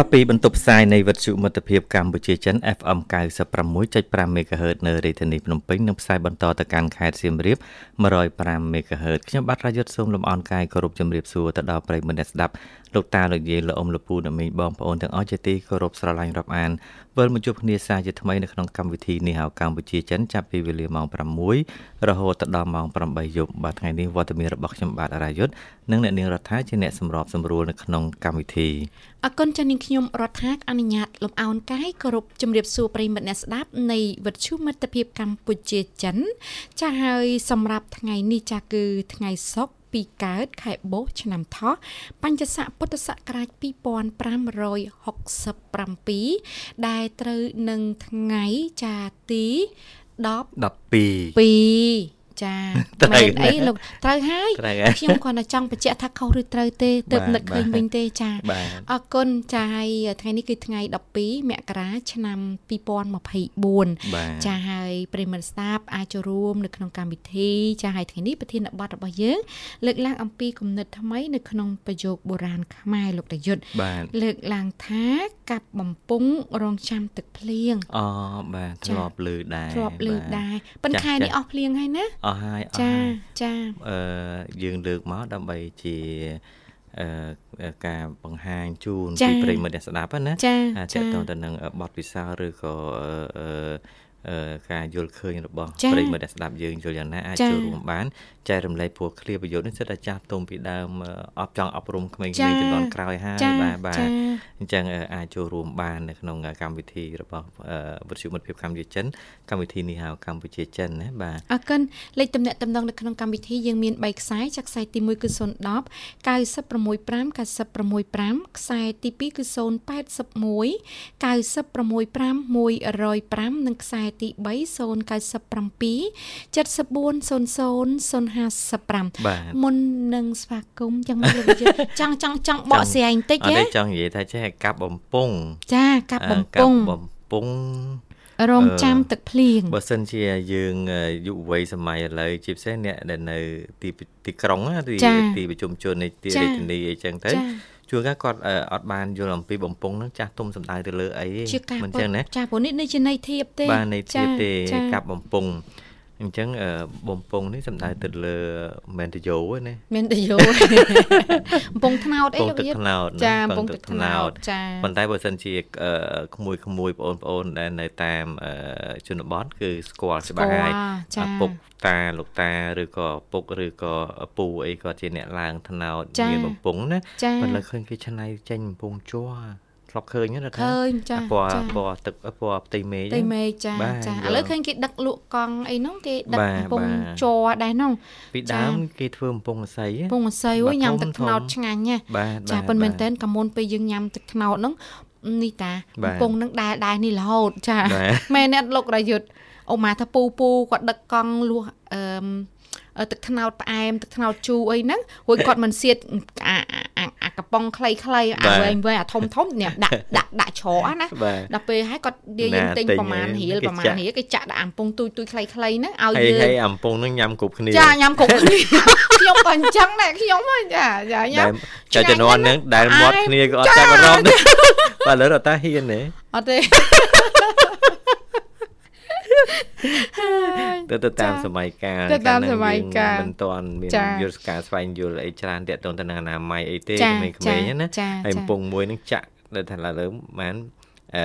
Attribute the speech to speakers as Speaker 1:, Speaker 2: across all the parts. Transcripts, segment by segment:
Speaker 1: បាទពីបន្ទប់ផ្សាយនៃវិទ្យុមិត្តភាពកម្ពុជាចិន FM 96.5 MHz នៅរាជធានីភ្នំពេញនិងផ្សាយបន្តទៅកាន់ខេត្តសៀមរាប105 MHz ខ្ញុំបាទរាយុទ្ធសូមលំអរកាយគោរពជំរាបសួរទៅដល់ប្រិយមិត្តអ្នកស្ដាប់លោកតាលោកយាយលោកអ៊ំលោកពូអ្នកមីងបងប្អូនទាំងអស់ជាទីគោរពស្រឡាញ់រាប់អានវិលមកជួបគ្នាសាជាថ្មីនៅក្នុងកម្មវិធីនេះហៅកម្ពុជាចិនចាប់ពីវេលាម៉ោង6រហូតដល់ម៉ោង8យប់បាទថ្ងៃនេះវត្តមានរបស់ខ្ញុំបាទរាយុទ្ធនិងអ្នកនាងរដ្ឋាជាអ្នកសម្របសម្រួលនៅក្នុងកម្មវិធី
Speaker 2: អគុណចានាងខ្ញុំរដ្ឋាអនុញ្ញាតលំអោនកាយគោរពជំរាបសួរប្រិយមិត្តអ្នកស្ដាប់នៃវិទ្យុមិត្តភាពកម្ពុជាចិន ចាហើយសម្រាប់ថ្ងៃនេះចាគឺថ្ងៃសុក្រ ពីកើតខែបោះឆ្នាំថោះបញ្ញស័កពុទ្ធសករាជ2567ដែលត្រូវនឹងថ្ងៃចាទី
Speaker 1: 10
Speaker 2: 12 ចាមែនអីលោកត្រូវហើយខ្ញុំគ្រាន់តែចង់បញ្ជាក់ថាខុសឬត្រូវទេទើបនឹកឃើញវិញទេចាអរគុណចាហើយថ្ងៃនេះគឺថ្ងៃ12មករាឆ្នាំ2024ចាហើយប្រិមត្តស្ដាប់អាចចូលរួមនៅក្នុងកម្មវិធីចាហើយថ្ងៃនេះប្រធានបទរបស់យើងលើកឡើងអំពីគំនិតថ្មីនៅក្នុងប្រយោគបុរាណខ្មែរលោកតាយុទ្ធលើកឡើងថាកាប់បំពង់រងចាំទឹកភ្លៀង
Speaker 1: អូបាទធ្លាប់លឺដែរ
Speaker 2: ធ្លាប់លឺដែរប៉ុន្តែខែនេះអស់ភ្លៀងហើយណា
Speaker 1: អស់ហើយអស់
Speaker 2: ចាចា
Speaker 1: អឺយើងលើកមកដើម្បីជាអឺការបង្ហាញជូនពីប្រិយមិត្តអ្នកស្ដាប់ណា
Speaker 2: ចា
Speaker 1: តទៅទៅនឹងបទពិសោធន៍ឬក៏អឺការយល់ឃើញរបស់ប្រិយមិត្តអ្នកស្ដាប់យើងយល់យ៉ាងណាអាចចូលរួមបាន ចែករំលែកព្រោះឃ្លាប្រយោជន៍នេះសិតតែចាស់ទុំពីដើមអបចង់អប់រំក្មេងៗជំនាន់ក្រោយហើយបាទបាទអញ្ចឹងអាចចូលរួមបាននៅក្នុងកម្មវិធីរបស់វិទ្យុមិត្តភាពកម្ពុជាចិនកម្មវិធីនេះហៅកម្ពុជាចិនណាបាទ
Speaker 2: អរគុណលេខទំនាក់ទំនងនៅក្នុងកម្មវិធីយើងមាន3ខ្សែចាក់ខ្សែទី1គឺ010 965 965ខ្សែទី2គឺ081 965 105និងខ្សែទី3 097 7400 55មុននឹងស្វាគមន៍ចឹងលោកចង់ចង់ចង់បកស្រាយបន្តិច
Speaker 1: ទេអត់ចង់និយាយថាចេះកាប់បំពង់
Speaker 2: ចាកាប់បំពង់
Speaker 1: បំពង់
Speaker 2: រងចាំទឹកភ្លៀង
Speaker 1: បើសិនជាយើងយុវវ័យសម័យឥឡូវជាពិសេសអ្នកដែលនៅទីទីក្រុងទីទីប្រជុំជននៃទីរាជធានីអីចឹងទៅជួនកាលគាត់អត់បានយល់អំពីបំពង់ហ្នឹងចាស់ទុំសំដៅទៅលើអី
Speaker 2: មិនចឹងណាចាព្រោះនេះនេះជាន័យធៀបទេ
Speaker 1: បាទន័យធៀបទេកាប់បំពង់ អញ្ចឹងបំពង់នេះសំដៅទៅលើមែនតយោណា
Speaker 2: មែនតយោបំពង់ថ្នោតអីលោក
Speaker 1: យា
Speaker 2: ចាបំពង់ទឹកថ្នោតចា
Speaker 1: ប៉ុន្តែបើសិនជាក្មួយក្មួយបងប្អូនដែលនៅតាមជនបទគឺស្គាល់ច្បាស់ហើយពុកតាលោកតាឬក៏ពុកឬក៏ពូអីក៏ជាអ្នកឡើងថ្នោតមានបំពង់ណាប៉ុន្តែឃើញគេឆ្នៃចេញបំពង់ជ័រ ធ្លាប់ឃើញណា
Speaker 2: ថាឃើញចា
Speaker 1: ពណ៌ពណ៌ទឹកពណ៌ផ្ទៃមេឃ
Speaker 2: ផ្ទៃមេឃចាចាឥឡូវឃើញគេដឹកលក់កង់អីហ្នឹងគេដឹកកំពង់ជ័រដែរហ្នឹង
Speaker 1: ពីដើមគេធ្វើកំពង់អស័យ
Speaker 2: កំពង់អស័យអូញ៉ាំទឹកត្នោតឆ្ងាញ់ណាចាប៉ុន្មានតែនកាមុនពេលយើងញ៉ាំទឹកត្នោតហ្នឹងនេះតាកំពង់ហ្នឹងដែរដែរនេះរហូតចាមែនអ្នកលោករយុទ្ធអូម៉ាថាពូពូគាត់ដឹកកង់លក់អឺ ទឹកត្នោតផ្អែមទឹកត្នោតជូរអីហ្នឹងរួចគាត់មិនសៀតអាកំប៉ុងខ្លីៗអាវែងវែងអាធំធំនេះដាក់ដាក់ដាក់ច្រកណាដល់ពេលហើយគាត់និយាយយើងទិញប្រហែលរៀលប្រហែលរៀលគេចាក់ដាក់អាំពងទួយទួយខ្លីៗហ្នឹងឲ្យ
Speaker 1: យើងហើយអាំពងហ្នឹងញ៉ាំគ្រប់គ្នា
Speaker 2: ចាញ៉ាំគ្រប់គ្នាខ្ញុំក៏អញ្ចឹងដែរខ្ញុំចាចាញ៉ាំ
Speaker 1: ចាជំនាន់ហ្នឹងដែលមាត់គ្នាក៏អត់ចាប់អារម្មណ៍ដែរបាទឥឡូវរត់តាហ៊ានទេ
Speaker 2: អត់ទេ
Speaker 1: ទៅទៅតាមសម័យកាល
Speaker 2: ទៅតាមសម័យកាល
Speaker 1: មិនទាន់មានយល់ការស្វែងយល់អីច្រើនតាក់ទងទៅនឹងអនាម័យអីទេក្មេងៗណាហើយកំពុងមួយនឹងចាក់នៅថាឡើយមិនអឺ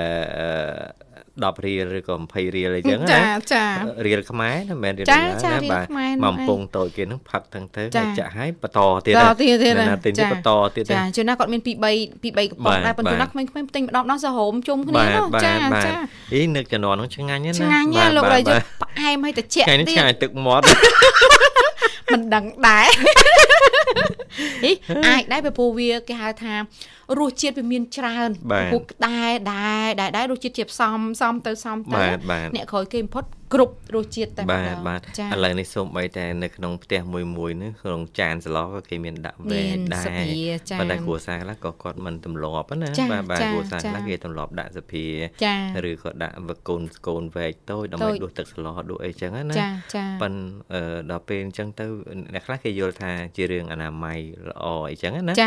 Speaker 1: 10រៀលឬក៏20រៀលអីចឹងណា
Speaker 2: ចាចា
Speaker 1: រៀលខ្មែរណាមិនមែនរៀល
Speaker 2: ណាបាទ
Speaker 1: មកពងតូចគេនឹងផឹកទាំងទៅចាក់ឲ្យបន្តទៀត
Speaker 2: ណាទៀតទៀត
Speaker 1: ណាទិញទៀតបន្តទៀត
Speaker 2: ចាជួនណាគាត់មានពី3ពី3កំប៉ុងដែរប៉ុន្តែណាក្មេងៗទិញម្ដងដល់សហូមជុំគ្នានោះចាចា
Speaker 1: អីនឹកចំណន់នោះឆ្ងាញ់ណា
Speaker 2: ឆ្ងាញ់ណាលោករាជផ្អែមឲ្យត្រជាក់
Speaker 1: ទៀតឆ្ងាញ់ទឹកមាត់
Speaker 2: មិនដឹងដែរអាចដែរព្រោះវាគេហៅថារសជាតិវាមានច្រើន
Speaker 1: ពោះ
Speaker 2: ដែរដែរដែរដែររសជាតិជាផ្សំសំទៅសំទៅអ្នកក្រោយគេបំផុតគ្រប់រសជាតិតែ
Speaker 1: បាទបាទឥឡូវនេះសូមបីតែនៅក្នុងផ្ទះមួយមួយនេះក្នុងចានស្លក៏គេមានដាក់វែដែរប៉ុន្តែគ្រួសារខ្លះក៏គាត់មិនទម្លាប់ណាបាទបាទគ្រួសារខ្លះគេទម្លាប់ដាក់សភាឬក៏ដាក់វកូនកូនវែកតូចដើម្បីដួសទឹកស្លដួសអីចឹងណាប៉ុន្តែដល់ពេលអញ្ចឹងទៅអ្នកខ្លះគេយល់ថាជារឿងអនាម័យល្អអីចឹងណា
Speaker 2: អ្នក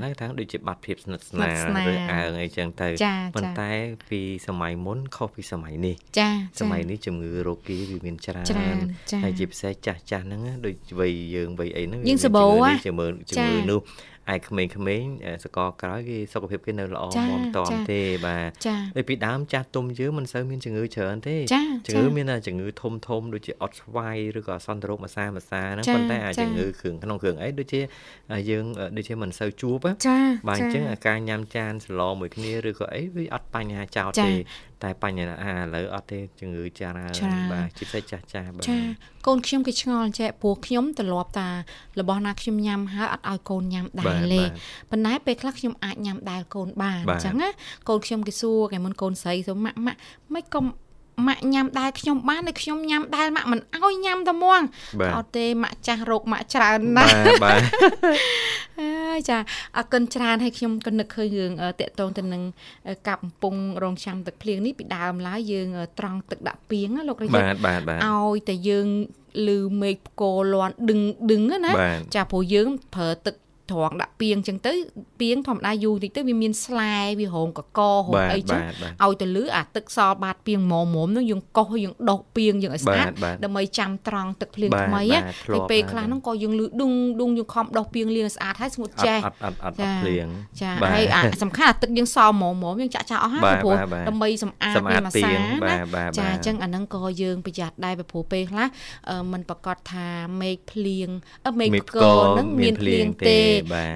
Speaker 1: ខ្លះថាដូចជាបាត់ភាពស្និទ្ធស្នាលឬអើងអីចឹងទៅប៉ុន្តែពីសម័យមុនខុសពីសម័យនេះសម័យនេះជំងឺរោគគីវាមានច្រើនហើយជាពិសេសចាស់ចាស់ហ្នឹងដូចវ័យយើងវ័យអីហ្នឹង
Speaker 2: យើងសបោ
Speaker 1: ជំងឺជំងឺនោះ ឯក្មេងៗសកលក្រោយគេសុខភាពគេនៅល្អមកតមទេបាទដូចពីដើមចាស់ទុំយើងមិនសូវមានជំងឺច្រើនទេជំងឺមានតែជំងឺធំធំដូចជាអត់ស្វាយឬក៏សន្តិរោគម្សាម្សាហ្នឹងប៉ុន្តែអាជំងឺគ្រឿងក្នុងគ្រឿងអីដូចជាយើងដូចជាមិនសូវជួបបាទអញ្ចឹងការញ៉ាំចានសឡមួយគ្នាឬក៏អីវាអត់បញ្ហាចោតទេតែបញ្ហាឥឡូវអត់ទេជំងឺចារបាទជាពិសេសចាស់ចាស់បាទ
Speaker 2: ចាកូនខ្ញុំគេឆ្ងល់ចេះព្រោះខ្ញុំទម្លាប់តារបស់ណាខ្ញុំញ៉ាំហើយអត់ឲ្យកូនញ៉ាំដែរលេប៉ុន្តែពេលខ្លះខ្ញុំអាចញ៉ាំដែរកូនបានអញ្ចឹងណាកូនខ្ញុំគេសួរគេមុនកូនស្រីទៅម៉ាក់ម៉ាក់មិនកុំម៉ាក់ញ៉ាំដែរខ្ញុំបានតែខ្ញុំញ៉ាំដែរម៉ាក់មិនអោយញ៉ាំតែហ្មងអត់ទេម៉ាក់ចាស់រោគម៉ាក់ច្រើនណាស់
Speaker 1: បាទ
Speaker 2: អើយចាអរគុណច្រើនហើយខ្ញុំក៏នឹកឃើញរឿងតកតងទៅនឹងកាប់កំពុងរងចាំទឹកភ្លៀងនេះពីដើមឡើយយើង ត្រង់ទឹកដាក់ពីងលោករាជ
Speaker 1: បាទបាទបាទ
Speaker 2: ឲ្យតែយើងលឺមេឃផ្គរលាន់ ដឹងដឹងណាចាព្រោះយើងប្រើទឹក ត្រង់ដាក់ពីងអញ្ចឹងទៅពីងធម្មតាយូរតិចទៅវាមានស្លែវារងកកហូបអីចឹងឲ្យទៅលឺអាទឹកសល់បាតពីងមុំមុំនោះយើងកោសយើងដុសពីងយើងឲ្យស្អាតដើម្បីចាំត្រង់ទឹកភ្លៀងថ្មីហើយពេលខ្លះហ្នឹងក៏យើងលឺឌុងឌុងយើងខំដុសពីងលាងស្អាតហើយស្ងួតចេះ
Speaker 1: អត់អត់អត់ភ្លៀង
Speaker 2: ចាហើយអាសំខាន់អាទឹកយើងសល់មុំមុំយើងចាក់ចាក់អស់ហើយព្រោះដើម្បីសម្អាតវាមួយសាណាចាអញ្ចឹងអាហ្នឹងក៏យើងប្រយ័ត្នដែរព្រោះពេលខ្លះมันប្រកាសថាមេឃភ្លៀងមេឃកហ្នឹងមានភ្លៀងទេ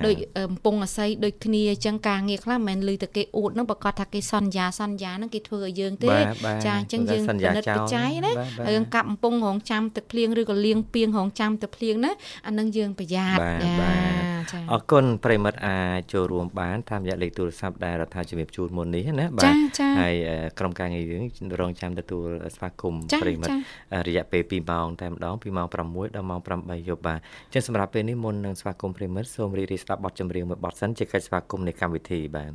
Speaker 2: ដូចកំពង់អាស័យដូចគ្នាអញ្ចឹងការងារខ្លះមិនមែនឮតែគេអួតហ្នឹងប្រកាសថាគេសន្យាសន្យាហ្នឹងគេធ្វើឲ្យយើងទេចាអញ្ចឹងយើងពិនិត្យបច្ច័យណាយើងកាប់កំពង់រងចាំទឹកភ្លៀងឬក៏លៀងពីងរងចាំទឹកភ្លៀងណាអានឹងយើងប្រយ័ត្ន
Speaker 1: ចាអរគុណប្រិមិត្តអាចចូលរួមបានតាមរយៈលេខទូរស័ព្ទដែលរដ្ឋាភិបាលជូនមុននេះណាបាទហើយក្រុមការងារយើងរងចាំទទួលស្វាគមន៍ប្រិមិត្តរយៈពេល2ម៉ោងតែម្ដងពីម៉ោង6ដល់ម៉ោង8យប់បាទចឹងសម្រាប់ពេលនេះមុននឹងស្វាគមន៍ប្រិមិត្តសូមរីករាយស្ដាប់បទចម្រៀងមួយបទសិនជាកិច្ចស្វាគមន៍នៃកម្មវិធីបាទ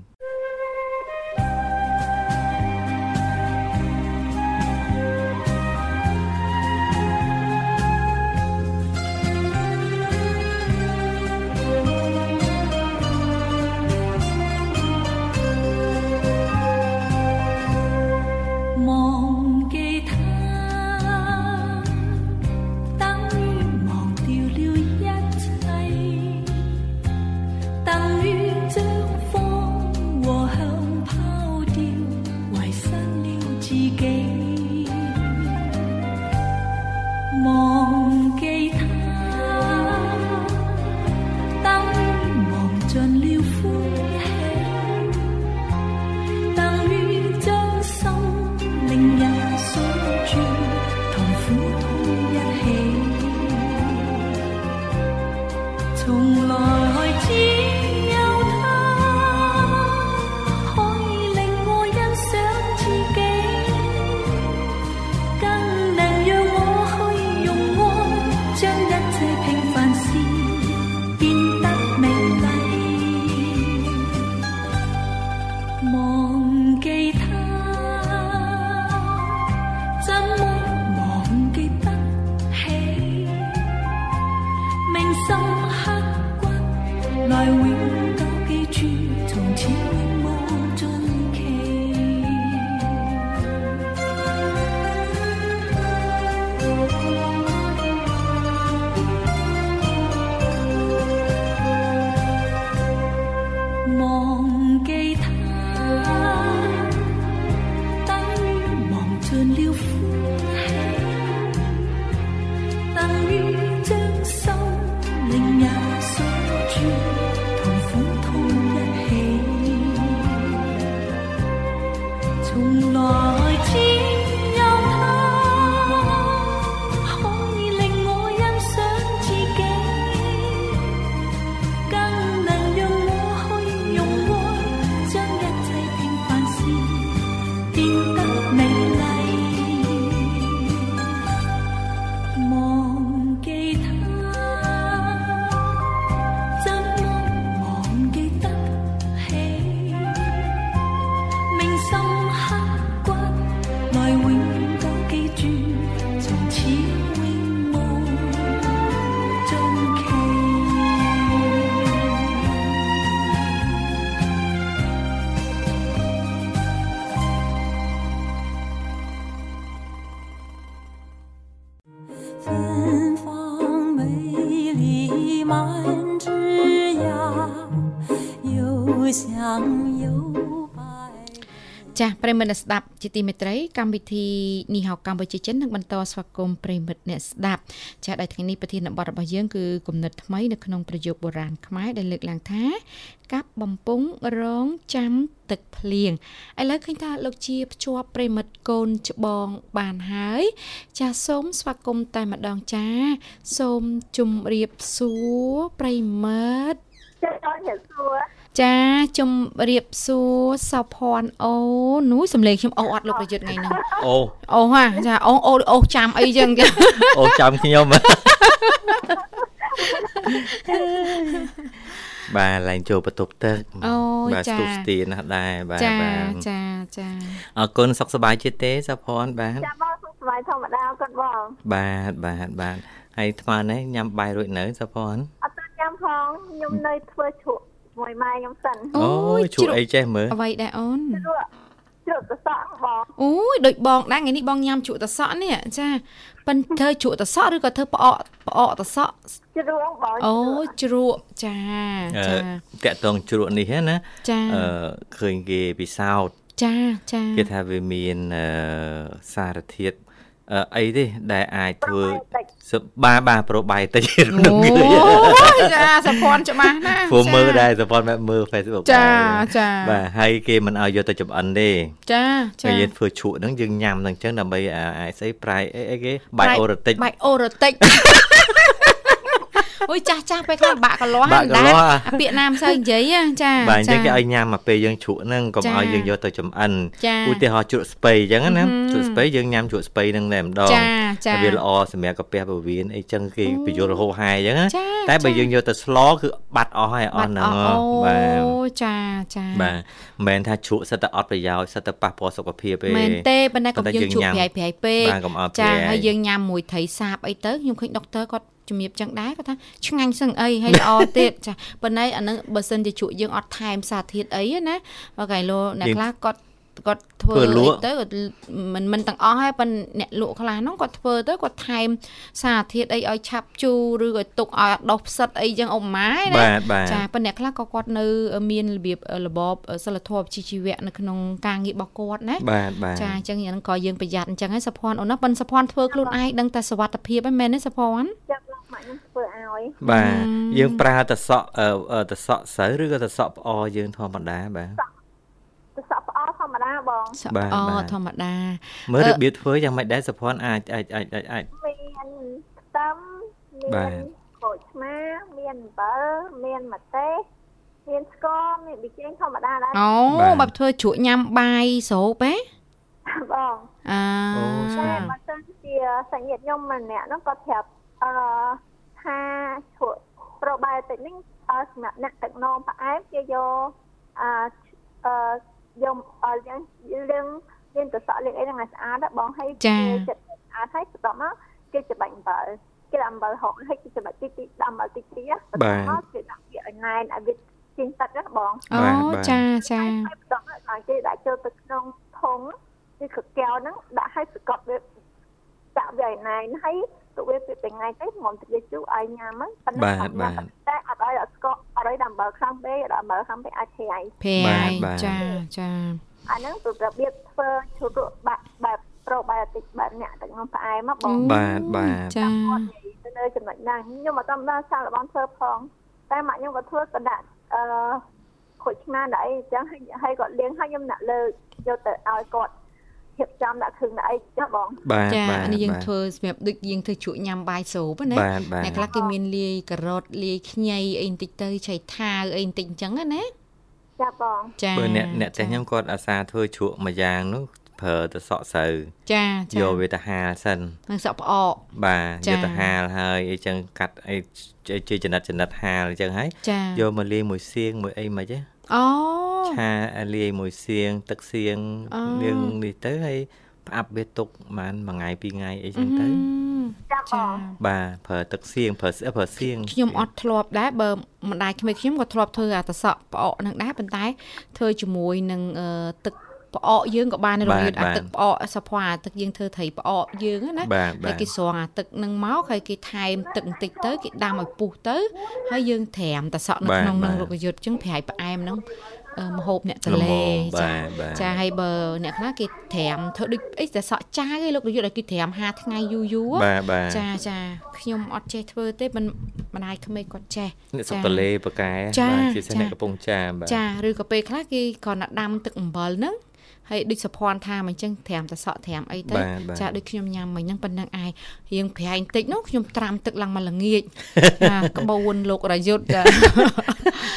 Speaker 2: ចាស់ប្រិមិត្តស្ដាប់ជាទីមេត្រីកម្មវិធីនីហៅកម្ពុជាចិននឹងបន្តស្វាគមន៍ប្រិមិត្តអ្នកស្ដាប់ចាស់ដែលថ្ងៃនេះប្រធានបទរបស់យើងគឺគំនិតថ្មីនៅក្នុងប្រយោគបុរាណខ្មែរដែលលើកឡើងថាកាប់បំពង់រងចាំទឹកភ្លៀងឥឡូវឃើញថាលោកជាភ្ជាប់ប្រិមិត្តកូនច្បងបានហើយ ចាសូមស្វាគមន៍តែម្ដងចា សូមជម្រាបសួរប្រិមិត្ត
Speaker 3: ចាជម្រាបសួរ
Speaker 2: ចាជំរាបសួរសោភ័ណ្ឌអូនោះសំលេងខ្ញុំអូអត់លោកប្រយុទ្ធថ្ងៃហ្នឹង
Speaker 1: អូ
Speaker 2: អូហាចាអូអូអូចាំអីចឹងចា
Speaker 1: អូចាំខ្ញុំបាទឡើងចូលបន្ទប់ទឹក
Speaker 2: អូ
Speaker 1: បាទស្ទុះស្ទីណាស់ដែរបាទ
Speaker 2: បាទចាចា
Speaker 1: អរគុណសុខសប្បាយជាទេសោភ័ណ្ឌបាទ
Speaker 3: ចាបងសុខសប្បាយធម្មតាគាត់បង
Speaker 1: បាទបាទបាទហើយថ្មនេះញ៉ាំបាយរួចនៅសោភ័ណ្ឌ
Speaker 3: អត់ញ៉ាំផងខ្ញុំនៅធ្វើជ្រក់ មួយម៉ែខ្ញុំសិន
Speaker 1: អូយជ្រក់អីចេះមើល
Speaker 2: អ្វីដែរអូន
Speaker 3: ជ្រក់ជ្រក់តសក់បង
Speaker 2: អូយដូចបងដែរថ្ងៃនេះបងញ៉ាំជ្រក់តសក់នេះចាប៉ិនធ្វើជ្រក់តសក់ឬក៏ធ្វើផ្អកផ្អកតសក់
Speaker 3: ជ្រក់បង
Speaker 2: អូជ្រក់ចា
Speaker 1: ចាតាក់តងជ្រក់នេះណា
Speaker 2: ចា
Speaker 1: អឺឃើញគេពិសោធន៍
Speaker 2: ចាចា
Speaker 1: គេថាវាមានសារធាតុអីទេដែលអាចធ្វើ បាទបាទប្រូបាយតិច
Speaker 2: ក្នុងអូចាសភ័នច្បាស់ណា
Speaker 1: ព្រោះមើលដែរសភ័នបែបមើល Facebook
Speaker 2: ចាចា
Speaker 1: បាទហើយគេមិនឲ្យយកទៅចម្អិនទេ
Speaker 2: ចាចា
Speaker 1: យើងធ្វើឈក់ហ្នឹងយើងញ៉ាំហ្នឹងអញ្ចឹងដើម្បីអាចស្អីប្រៃអីអីគេបាយអូរ៉ាទិក
Speaker 2: បាយអូរ៉ាទិក អូយចាស់ចាស់ពេលខ្លះបាក់កលាស់
Speaker 1: បាក់កលាស់
Speaker 2: ពាក្យណាមិនសូវនិយាយចា
Speaker 1: បាទអញ្ចឹងគេឲ្យញ៉ាំមកពេលយើងជ្រក់ហ្នឹងកុំឲ្យយើងយកទៅចំអិនឧទាហរណ៍ជ្រក់ស្ពៃអញ្ចឹងណាជ្រក់ស្ពៃយើងញ៉ាំជ្រក់ស្ពៃហ្នឹងតែម្ដងវាល្អសម្រាប់កាពះពោះវៀនអីចឹងគេបញ្យល់រហូតហាយអញ្ចឹងតែបើយើងយកទៅស្លគឺបាត់អស់ហើយអស់ហ្នឹង
Speaker 2: បាទអូចាចា
Speaker 1: បាទមិនមែនថាជ្រក់សិតតែអត់ប្រយោជន៍សិតតែប៉ះពាល់សុខភាពទេ
Speaker 2: មែនទេប៉ុន្តែកុំយើងជ្រក់ប្រៃប្រៃពេក
Speaker 1: ចា
Speaker 2: ហើយយើងញ៉ាំមួយត្រីសាបអីទៅខ្ញុំឃើញដុកទ័រគាត់ ជំរាបចឹងដែរគាត់ថាឆ្ងាញ់សឹងអីហើយល្អទៀតចាប៉ុន្តែអានឹងបើសិនជាជក់យើងអត់ថែមសារធាតុអីណាបើកែលោអ្នកខ្លះគាត់គាត់ធ្វើទៅគាត់មិនមិនទាំងអស់ហើយប៉ុន្តែអ្នកលក់ខ្លះហ្នឹងគាត់ធ្វើទៅគាត់ថែមសារធាតុអីឲ្យឆាប់ជូរឬក៏ទុកឲ្យដុសផ្សិតអីចឹងអ៊ំម៉ាណាចាប៉ុន្តែអ្នកខ្លះក៏គាត់នៅ មានរបៀបរបបសិលធម៌វិជ្ជាជីវៈនៅក្នុងការងាររបស់គាត់ណា
Speaker 1: បាទបាទ
Speaker 2: ចាអញ្ចឹងហ្នឹងក៏យើងប្រយ័ត្នអញ្ចឹងហើយសុភ័ណ្ឌអូនណាប៉ុន្តែសុភ័ណ្ឌធ្វើខ្លួនឯងដឹងតែសុវត្ថិភាពហ្នឹងមែនទេសុភ័ណ្ឌ
Speaker 3: ចា ម៉ាក់ខ្ញុំធ្វើឲ្យ
Speaker 1: បាទយើងប្រើតសក់តសក់ស្រូវឬក៏តសក់ផ្អយើងធម្មតាបាទ
Speaker 3: តសក់ផ្អធម្មតាបង
Speaker 2: សក់ផ្អធម្មតា
Speaker 1: មើលរបៀបធ្វើយ៉ាងម៉េចដែរសុភ័ណ្ឌអាចអាចអាចអាច
Speaker 3: មានខ្ទឹមមានក្រូចឆ្មាមានអំបិលមានម្ទេសមានស្ករមានប៊ីចេងធម្មតាដែរ
Speaker 2: អូបើធ្វើជ្រក់ញ៉ាំបាយស្រូបហ៎
Speaker 3: បង
Speaker 2: អើ
Speaker 3: តែបើសិនជាសញ្ញាតខ្ញុំម្នាក់ហ្នឹងគាត់ប្រាប់ អឺថាជ្រក់ប្រូបាយតិចនេះសម្រាប់អ្នកទឹកនោមផ្អែមគេយកអឺអឺយកយើងយើងយើងទៅសក់លាងអីហ្នឹងឲ្យស្អាតបងហើយ
Speaker 2: គេ
Speaker 3: ចិត្តស្អាតហើយបន្ទាប់មកគេច្បាច់អំបិលគេដាក់អំបិលហុកហើយគេច្បាច់តិចតិចដាក់អំបិលតិចតិច
Speaker 1: បន្ទាប់
Speaker 3: មកគេដាក់វាឲ្យណែនឲ្យវាចេញទឹកណាបង
Speaker 2: អូចាចា
Speaker 3: ហើយបន្ទាប់មកឲ្យគេដាក់ចូលទៅក្នុងធុងគឺកកែវហ្នឹងដាក់ឲ្យសកត់វាដាក់វាឲ្យណែនហើយ ទុកវាពីថ្ងៃទៅមកទៅជូរឲ្យញ៉ាំហ្នឹង
Speaker 1: ប៉ុន្តែបាទបាទ
Speaker 3: តែអត់ឲ្យអត់ស្កកអត់ឲ្យដាក់អំបិលខ្លាំងពេកអត់អំបិលខ្លាំងពេកអាចភ័យ
Speaker 2: ភ័យចាចា
Speaker 3: អាហ្នឹងគឺរបៀបធ្វើជ្រក់បាក់បែបប្រូបាយតិចបែបអ្នកទឹកនំផ្អែមមកបង
Speaker 1: បាទបាទ
Speaker 2: ចា
Speaker 3: ទៅលើចំណុចហ្នឹងខ្ញុំអត់តាមដល់សាកល្បងធ្វើផងតែម៉ាក់ខ្ញុំក៏ធ្វើក៏ដាក់អឺខូចឆ្មាដែរអីអញ្ចឹងហើយគាត់លៀងឲ្យខ្ញុំដាក់លើយកទៅឲ្យគាត់ៀ បចំដាក់គ្រឿងដាក់អីចាស់បង
Speaker 1: បាទ
Speaker 2: ចានេះយើងធ្វើសម្រាប់ដូចយើងធ្វើជក់ញ៉ាំបាយសូបណា
Speaker 1: អ្នក
Speaker 2: ខ្លះគេមានលាយការ៉ុតលាយខ្ញីអីបន្តិចទៅឆៃថាវអីបន្តិចអញ្ចឹងណា
Speaker 3: ចាបង
Speaker 2: ចា
Speaker 1: បើអ្នកអ្នកតែខ្ញុំគាត់អាសាធ្វើជ្រក់មួយយ៉ាងនោះប្រើទៅសក់ស្រូវ
Speaker 2: ចាចា
Speaker 1: យកវាទៅហាលសិន
Speaker 2: នឹងសក់ផ្អក
Speaker 1: បាទយកទៅហាលហើយអីចឹងកាត់អីជាចំណិតចំណិតហាលអញ្ចឹងហើយយកមកលាយមួយសៀងមួយអីមិនទេ
Speaker 2: អូ
Speaker 1: ឆាលាយមួយសៀងទឹកសៀងលាងនេះទៅហើយផ្អាប់វាទុកប្រហែលមួយថ្ងៃពីរថ្ងៃអីចឹងទៅ
Speaker 3: ចា
Speaker 1: បាទប្រើទឹកសៀងប្រើប្រើសៀង
Speaker 2: ខ្ញុំអត់ធ្លាប់ដែរបើម្ដាយក្មេងខ្ញុំក៏ធ្លាប់ធ្វើអាតសក់ផ្អកនឹងដែរប៉ុន្តែធ្វើជាមួយនឹងទឹក ផ្អកយើងក៏បានរំលាយអាទឹកផ្អកសភ័អាទឹកយើងធ្វើត្រីផ្អកយើងណា
Speaker 1: ហើ
Speaker 2: យគេស្រង់អាទឹកនឹងមកហើយគេថែមទឹកបន្តិចទៅគេដាំឲ្យពុះទៅហើយយើងត្រាំតសក់នៅក្នុងនឹងរុក្ខយុទ្ធចឹងប្រៃផ្អែមហ្នឹងមហូបអ្នកតលេចាចាហើយបើអ្នកខ្លះគេត្រាំធ្វើដូចអីតែសក់ចាយឯងលោកនាយកឲ្យគេត្រាំ5ថ្ងៃយូរយូរចាចាខ្ញុំអត់ចេះធ្វើទេមិនម្ដាយក្មេងគាត់ចេះ
Speaker 1: អ្នកសុកតលេបកែជាសិស្សអ្នកកំពង់ចាម
Speaker 2: បាទចាឬក៏ពេលខ្លះគេគ្រាន់តែដាំទឹកអំបិលហ្នឹង ហើយដូចសុភ័ណ្ឌថាមិនចឹងត្រាំតែសក់ត្រាំអីទៅចាដូចខ្ញុំញ៉ាំមិញហ្នឹងប៉ុណ្ណឹងឯងរៀងប្រែងតិចនោះខ្ញុំត្រាំទឹកឡើងមកល្ងាចចាក្បូនលោករយុទ្ធចា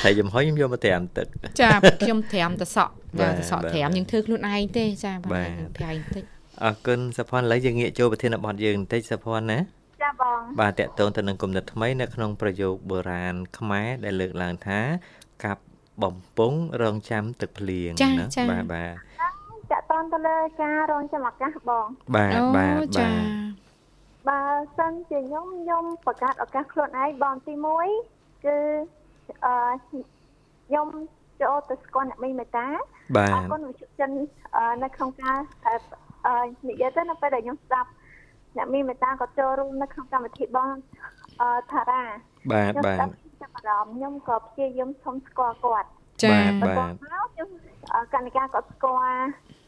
Speaker 1: តែចំហុយខ្ញុំយកមកត្រាំទឹក
Speaker 2: ចាខ្ញុំត្រាំតែសក់តែសក់ត្រាំយើងធ្វើខ្លួនឯងទេចាបាទប្រែងតិច
Speaker 1: អរគុណសុភ័ណ្ឌឥឡូវយើងងាកចូលប្រធានបទយើងបន្តិចសុភ័ណ្ឌណា
Speaker 3: ចាបង
Speaker 1: បាទតកតងទៅនឹងគំនិតថ្មីនៅក្នុងប្រយោគបុរាណខ្មែរដែលលើកឡើងថាកាប់បំពង់រងចាំទឹកភ្លៀង
Speaker 2: ណា
Speaker 1: បាទបាទ
Speaker 3: តកតងទៅលើការរងចាំឱកាសបង
Speaker 1: បាទបាទបាទ
Speaker 3: បើសិនជាខ្ញុំខ្ញុំបង្កើតឱកាសខ្លួនឯងបងទី1គឺអឺខ្ញុំចូលទៅស្គាល់អ្នកមីមេតា
Speaker 1: បាទអ
Speaker 3: រគុណវិជ្ជាចិននៅក្នុងការនិយាយទៅនៅពេលដែលខ្ញុំស្ដាប់អ្នកមីមេតាក៏ចូលរួមនៅក្នុងកម្មវិធីបងថារា
Speaker 1: បាទបាទ
Speaker 3: ចាប់អារម្មណ៍ខ្ញុំក៏ព្យាយាមសុំស្គាល់គាត់
Speaker 1: ចាបាទ
Speaker 3: ខ្ញុំកណ្ឌិកាគាត់ស្គាល់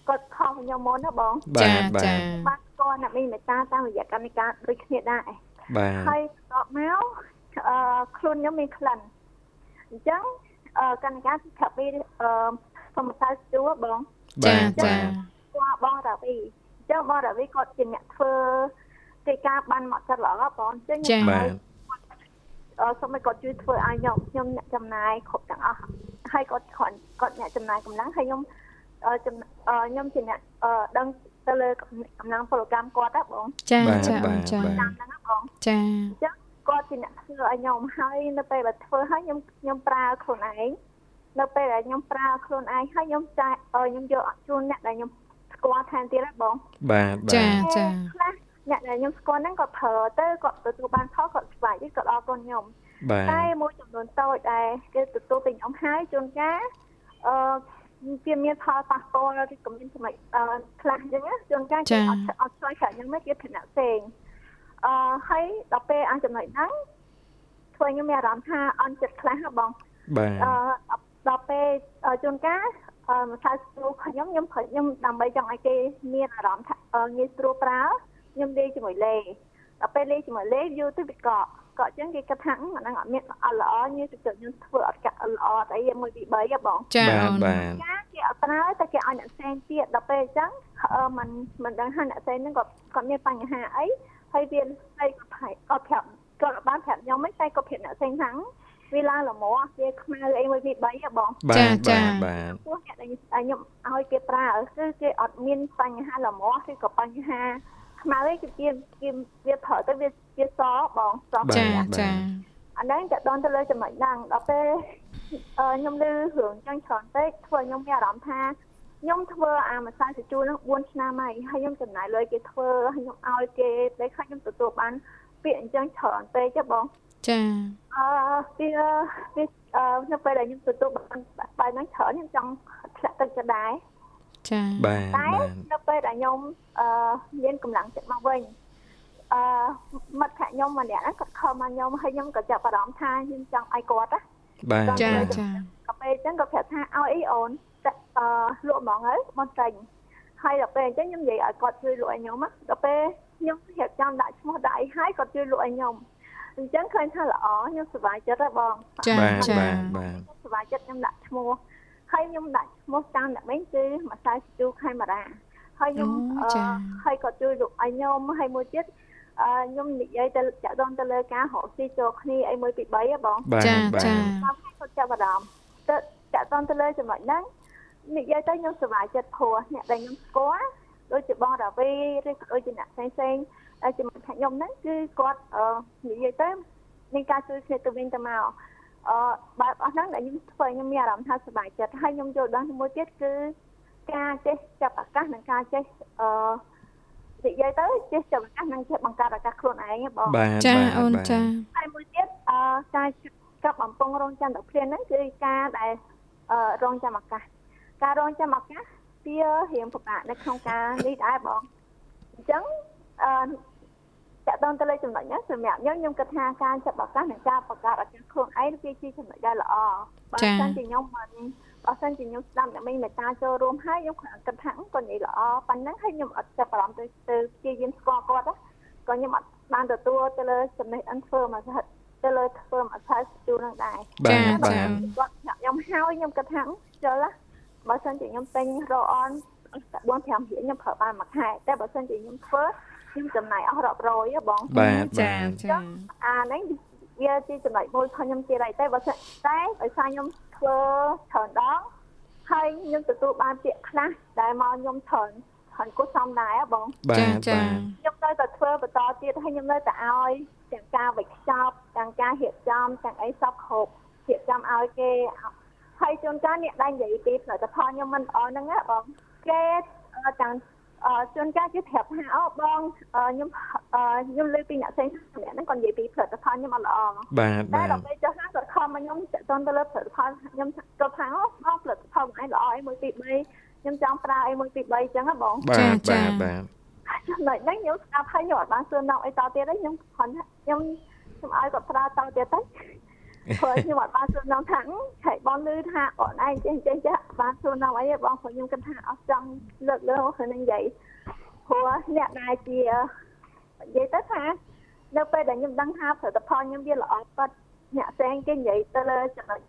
Speaker 3: គាត់ខំខ្ញុំមុនណាបង
Speaker 2: ចាចា
Speaker 3: បាទស្គាល់អ្នកមានមេត្តាតាមរយៈកណ្ឌិកាដូចគ្នាដែរ
Speaker 1: បាទ
Speaker 3: ហើយតបមកអឺខ្លួនខ្ញុំមានក្លិនអញ្ចឹងអឺកណ្ឌិកាប្រាប់ពីអឺសមត្ថស្ទួបង
Speaker 2: ចាចា
Speaker 3: ស្គាល់បងរាវីអញ្ចឹងបងរាវីគាត់ជាអ្នកធ្វើកិច្ចការបានមកចិត្តល្អបងអញ្ចឹង
Speaker 2: ខ្ញុំបាទ
Speaker 3: អឺសូមឲ្យគាត់ជួយធ្វើឲ្យខ្ញុំខ្ញុំអ្នកចំណាយគ្រប់ទាំងអស់ហើយគាត់គាត់គាត់អ្នកចំណាយកម្លាំងហើយខ្ញុំ ខ្ញុំជាអ្នកដឹងទៅលើកម្លាំងពលកម្មគាត់ណាបង
Speaker 2: ចាចាចា
Speaker 3: តាមហ្នឹងបង
Speaker 2: ចាអ
Speaker 3: ញ្ចឹងគាត់ជាអ្នកធ្វើឲ្យខ្ញុំហើយនៅពេលដែលធ្វើឲ្យខ្ញុំខ្ញុំប្រើខ្លួនឯងនៅពេលដែលខ្ញុំប្រើខ្លួនឯងហើយខ្ញុំចាយខ្ញុំយកជូនអ្នកដែលខ្ញុំស្គាល់ថែមទៀតណាបង
Speaker 1: បាទ
Speaker 2: បាទចាចា
Speaker 3: ខ្លះអ្នកដែលខ្ញុំស្គាល់ហ្នឹងគាត់ប្រើទៅគាត់ទទួលបានផលគាត់ស្វាយគាត់អរគុណខ្ញុំតែមួយចំនួនតូចដែលគេទទួលពីខ្ញុំហើយជួនកាលអឺ វាមានផលប៉ះពាល់ឬក៏មានចំណុចខ្លះអញ្ចឹងជួនកាលគេអត់អត់ឆ្លើយខាងហ្នឹងគេឋានៈផ្សេងអឺហើយដល់ពេលអាចចំណុចហ្នឹងធ្វើខ្ញុំមានអារម្មណ៍ថាអន់ចិត្តខ្លះបង
Speaker 1: បាទអឺ
Speaker 3: ដល់ពេលជួនកាលអឺម្សៅស្រួលខ្ញុំខ្ញុំខ្ញុំដើម្បីចង់ឲ្យគេមានអារម្មណ៍ថាងាយស្រួលប្រើខ្ញុំលេងជាមួយលេដល់ពេលលេងជាមួយលេយូរទៅវាកក់ ក៏អញ្ចឹងគេគិតថាអាហ្នឹងអត់មានអត់ល្អញ៉ឺទៅខ្ញុំធ្វើអត់កាក់ល្អអត់អីមួយពី3ហ៎បង
Speaker 2: ចា
Speaker 1: អូនបាទ
Speaker 3: ចាគេអត់ប្រើតែគេឲ្យអ្នកផ្សេងទៀតដល់ពេលអញ្ចឹងมันមិនដឹងថាអ្នកផ្សេងហ្នឹងគាត់គាត់មានបញ្ហាអីហើយវាហើយគាត់ប្រាប់គាត់ប្រាប់គាត់បានប្រាប់ខ្ញុំមិនតែគាត់ប្រាប់អ្នកផ្សេងថាវាឡើងល្មមវាខ្មៅអីមួយពី3ហ៎បង
Speaker 2: ចាចា
Speaker 1: បាទ
Speaker 3: ពួកអ្នកដែលខ្ញុំឲ្យគេប្រើគឺគេអត់មានបញ្ហាល្មមឬក៏បញ្ហា ខ្មៅឯងគឺគេគេវាប្រើទៅវាវាសបងស
Speaker 2: ចាចា
Speaker 3: អាហ្នឹងតដល់ទៅលើចំណុចហ្នឹងដល់ពេលខ្ញុំលឺរឿងចឹងច្រើនពេកធ្វើខ្ញុំមានអារម្មណ៍ថាខ្ញុំធ្វើអាម្សៅសាជូរហ្នឹង4ឆ្នាំហើយហើយខ្ញុំចំណាយលុយគេធ្វើហើយខ្ញុំឲ្យគេតែខ្លះខ្ញុំទទួលបានពាក្យអញ្ចឹងច្រើនពេកទេបង
Speaker 2: ចា
Speaker 3: អឺវាវានៅពេលដែលខ្ញុំទទួលបានបាយហ្នឹងច្រើនខ្ញុំចង់ធ្លាក់ទឹកចដែរ
Speaker 2: ចា
Speaker 1: បាទ
Speaker 3: តែនៅពេលដែលខ្ញុំអឺមានកម្លាំងចិត្តមកវិញអឺមិត្តភក្តិខ្ញុំម្នាក់ហ្នឹងគាត់ខំមកខ្ញុំហើយខ្ញុំក៏ចាប់អារម្មណ៍ថាខ្ញុំចង់ឲ្យគាត់ណា
Speaker 1: បាទ
Speaker 2: ចាចា
Speaker 3: ក៏ពេលអញ្ចឹងក៏ប្រាប់ថាឲ្យអីអូនអឺលក់ហ្មងហើយមកចេញហើយដល់ពេលអញ្ចឹងខ្ញុំនិយាយឲ្យគាត់ជួយលក់ឲ្យខ្ញុំណាដល់ពេលខ្ញុំរៀបចំដាក់ឈ្មោះដាក់អីហើយគាត់ជួយលក់ឲ្យខ្ញុំអញ្ចឹងឃើញថាល្អខ្ញុំសប្បាយចិត្តហើយបង
Speaker 2: ចាចា
Speaker 1: បាទ
Speaker 3: សប្បាយចិត្តខ្ញុំដាក់ឈ្មោះ ហើយខ្ញុំដាក់ឈ្មោះតាមអ្នកវិញគឺម្សៅស្ទូខេមរាហើយខ្ញុំហើយគាត់ជួយលក់ឲ្យខ្ញុំហើយមួយទៀតអឺខ្ញុំនិយាយទៅចាក់ដងទៅលើការរកស៊ីចូលគ្នាអីមួយពី3ហ៎បង
Speaker 2: ចាចា
Speaker 3: តាមគាត់ចាប់អារម្មណ៍ទៅចាក់ដងទៅលើចំណុចហ្នឹងនិយាយទៅខ្ញុំសប្បាយចិត្តព្រោះអ្នកដែលខ្ញុំស្គាល់ដូចជាបងរាវីឬក៏ដូចជាអ្នកផ្សេងផ្សេងជាមួយខ្ញុំហ្នឹងគឺគាត់និយាយទៅមានការជួយគ្នាទៅវិញទៅមក អឺបែបអស់ហ្នឹងដែលខ្ញុំធ្វើខ្ញុំមានអារម្មណ៍ថាសប្បាយចិត្តហើយខ្ញុំយល់ដឹងមួយទៀតគឺការចេះចាប់ឱកាសនិងការចេះអឺនិយាយទៅចេះចាប់ឱកាសនិងចេះបង្កើតឱកាសខ្លួនឯងបង
Speaker 2: ចាអូនចា
Speaker 3: ហើយមួយទៀតអឺការកាប់បំពង់រងចាំទឹកភ្លៀងហ្នឹងគឺការដែលអឺរងចាំឱកាសការរងចាំឱកាសវារៀងពិបាកនៅក្នុងការនេះដែរបងអញ្ចឹងអឺ តកតងទៅលើចំណុចហ្នឹងសម្រាប់ខ្ញុំខ្ញុំគិតថាការចាប់ឱកាសនិងការបង្កើតឱកាសខ្លួនឯងវាជាចំណុចដែលល្អ
Speaker 2: បើមិន
Speaker 3: ជាខ្ញុំមិនបើសិនជាខ្ញុំស្ដាប់អ្នកមីងមេតាចូលរួមហើយខ្ញុំគិតថាគាត់និយាយល្អប៉ុណ្ណឹងហើយខ្ញុំអត់ចាប់អារម្មណ៍ទៅទៅព្យាយាមស្គាល់គាត់ក៏ខ្ញុំអត់បានទទួលទៅលើចំណេះដឹងធ្វើមកសហទៅលើធ្វើមកឆាយជូននឹងដែរ
Speaker 2: ចាចាគាត់
Speaker 3: ខ្ញុំហើយខ្ញុំគិតថាចុះបើសិនជាខ្ញុំទិញរអន4 5រៀលខ្ញុំប្រើបានមួយខែតែបើសិនជាខ្ញុំធ្វើ ខ្ញុំចំណាយអស់រាប់រយបង
Speaker 1: បាទចា
Speaker 2: ចា
Speaker 3: អាហ្នឹងវាជាចំណុចមួយរបស់ខ្ញុំជារៃតែបើសិនតែដោយសារខ្ញុំធ្វើច្រើនដងហើយខ្ញុំទទួលបានពាក្យខ្លះដែលមកខ្ញុំច្រើនច្រើនគូសំដែរបង
Speaker 1: ចាចា
Speaker 3: ខ្ញុំនៅតែធ្វើបន្តទៀតហើយខ្ញុំនៅតែឲ្យទាំងការវិខ្ចប់ទាំងការរៀបចំទាំងអីសពគ្រប់រៀបចំឲ្យគេហើយជួនកាលអ្នកដែលនិយាយពីផលិតផលខ្ញុំមិនល្អហ្នឹងណាបងគេទាំងអឺ ជួនកាលគេប្រាប់ថាអូបងខ្ញុំខ្ញុំលើពីអ្នកផ្សេងម្នាក់ហ្នឹងគាត់និយាយពីផលិតផលខ្ញុំអត់ល្អ
Speaker 1: បាទ
Speaker 3: តែដល់ពេលចុះណាគាត់ខំមកខ្ញុំតទៅលើផលិតផលខ្ញុំគាត់ថាអូបងផលិតផលឯងល្អអីមួយទី3ខ្ញុំចង់ប្រើអីមួយទី3អញ្ចឹងហ៎បង
Speaker 1: បាទបាទបាទ
Speaker 3: ចំណុចហ្នឹងខ្ញុំស្ដាប់ហើយខ្ញុំអត់បានសួរនាំអីតទៀតទេខ្ញុំគ្រាន់ខ្ញុំខ្ញុំឲ្យគាត់ប្រើតទៀតទៅ ព្រោះខ្ញុំអត់បានសួរនាំថាហេតុបងឮថាអូនឯងចេះចេះចេះបានសួរនាំអីបងព្រោះខ្ញុំគិតថាអត់ចង់លើកលើខ្លួននឹងនិយាយព្រោះអ្នកដែលជានិយាយទៅថានៅពេលដែលខ្ញុំដឹងថាផលិតផលខ្ញុំវាល្អប៉ិតអ្នកផ្សេងគេនិយាយទៅលើចំណុច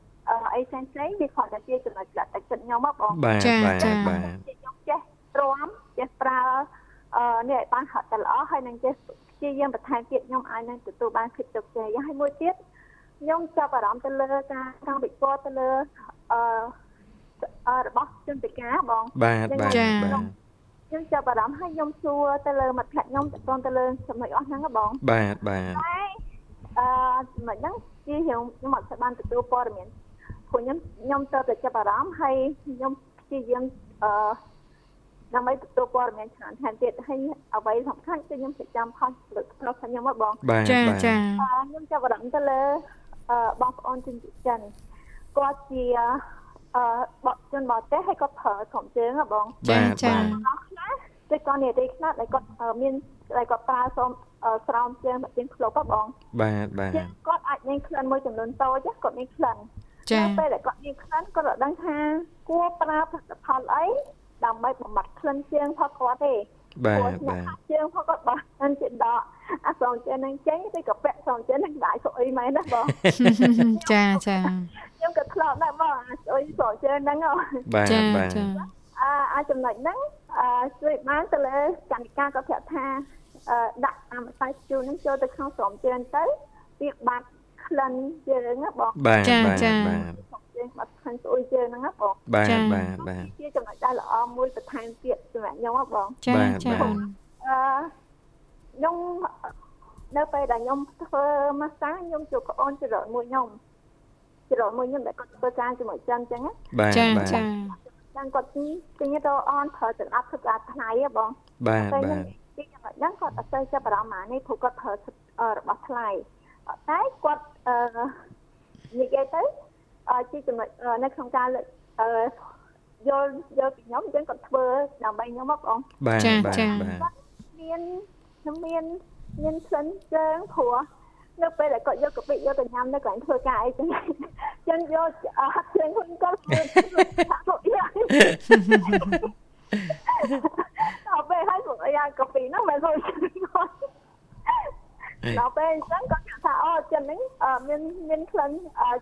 Speaker 3: អីផ្សេងផ្សេងវាគ្រាន់តែជាចំណុចដាក់ទឹកចិត្តខ្ញុំមកបង
Speaker 1: បាទបាទបាទ
Speaker 3: ខ្ញុំចេះទ្រាំចេះប្រើអឺនេះឲ្យបានហត់តែល្អហើយនឹងចេះព្យាយាមបន្ថែមទៀតខ្ញុំអាចនឹងទទួលបានភាពជោគជ័យហើយមួយទៀត ខ្ញុំចាប់អារម្មណ៍ទៅលើការខាងវិព័ន្ធទៅលើអឺរបស់ជនពិការបង
Speaker 1: បាទបាទបាទ
Speaker 3: ខ្ញុំចាប់អារម្មណ៍ហើយខ្ញុំសួរទៅលើមិត្តភក្តិខ្ញុំតទៅលើចំណុចអស់ហ្នឹងបង
Speaker 1: បាទបាទ
Speaker 3: អឺចំណុចហ្នឹងជាខ្ញុំអត់ស្បានទទួលព័ត៌មានព្រោះខ្ញុំខ្ញុំទៅតែចាប់អារម្មណ៍ហើយខ្ញុំព្យាយាមអឺដើម្បីទទួលព័ត៌មានច្រើនថែមទៀតហើយអ្វីសំខាន់គឺខ្ញុំប្រចាំផុសលើកប្រុសខ្ញុំមកបង
Speaker 1: ចាចា
Speaker 3: ខ្ញុំចាប់អារម្មណ៍ទៅលើ បងប្អូនជនជាតិចិនគាត់ជាអឺបកជនបរទេសហើយគាត់ប្រើក្រុមជើងហ៎បង
Speaker 1: ចាចា
Speaker 3: តែគាត់និយាយខ្លះដែលគាត់មានដែលគាត់ប្រើសូមស្រោមជើងមកជាងក្លុបហ៎បង
Speaker 1: បាទបាទ
Speaker 3: គាត់អាចមានក្លិនមួយចំនួនតូចគាត់មានក្លិន
Speaker 2: ចា
Speaker 3: ពេលដែលគាត់មានក្លិនគាត់អត់ដឹងថាគួរប្រើផលិតផលអីដើម្បីបំបត្តិក្លិនជើងផងគាត់ទេ
Speaker 1: បាទបាទ
Speaker 3: ជើងផងគាត់បោះហ្នឹងជាដកអាស្រោមជើងហ្នឹងចេញទៅក៏ពាក់ស្រោមជើងហ្នឹងដាច់សុអីមែនណាបង
Speaker 2: ចាចា
Speaker 3: ខ្ញុំក៏ធ្លាប់ដែរបងអាអុយស្រោមជើងហ្នឹង
Speaker 1: បាទបាទ
Speaker 3: អាអាចំណុចហ្នឹងអឺជួយបានទៅលើកណ្ឌិកាក៏ប្រាប់ថាអឺដាក់អាម្សៅជូរហ្នឹងចូលទៅក្នុងស្រោមជើងទៅវាបាត់ក្លិនជើងបង
Speaker 1: បាទបាទបាទ
Speaker 3: យើងបាត់ខាងស្អុយជើងហ្នឹងណាបង
Speaker 1: បាទបាទបាទ
Speaker 3: ជាចំណុចដែលល្អមួយបន្ថែមទៀតសម្រាប់ខ្ញុំហ៎បង
Speaker 2: ចាចាអឺ
Speaker 3: ខ្ញុំនៅពេលដែលខ្ញុំធ្វើម៉ាស្សាខ្ញុំជួបប្អូនច្រកមួយខ្ញុំច្រកមួយខ្ញុំដែលគាត់ធ្វើការជាមួយចិនអញ្ចឹងណា
Speaker 1: បាទចាចា
Speaker 3: ចឹងគាត់ទិញទៅអនប្រើចង្អាប់ធ្វើការថ្លៃហ៎បង
Speaker 1: បាទបាទ
Speaker 3: ទីចំណុចហ្នឹងគាត់អត់ទៅចាប់អារម្មណ៍នេះព្រោះគាត់ប្រើរបស់ថ្លៃតែគាត់អឺនិយាយទៅ ជាចំណុចនៅក្នុងការលើកអឺយល់យល់ពីខ្ញុំអញ្ចឹងគាត់ធ្វើដើម្បីខ្ញុំមកបង
Speaker 1: បាទចាចា
Speaker 3: មានខ្ញុំមានមានក្លិនជើងព្រោះនៅពេលដែលគាត់យកកាពិយកទៅញ៉ាំនៅកន្លែងធ្វើការអីចឹងចឹងយកហាត់ជើងខ្លួនគាត់ធ្វើថាពួកយ៉ាងអត់ពេលឲ្យពួកយ៉ាងកាពិហ្នឹងមិនចូលគាត់ ដល់ពេលអញ្ចឹងគាត់ថាអូចិនហ្នឹងមានមានក្លិន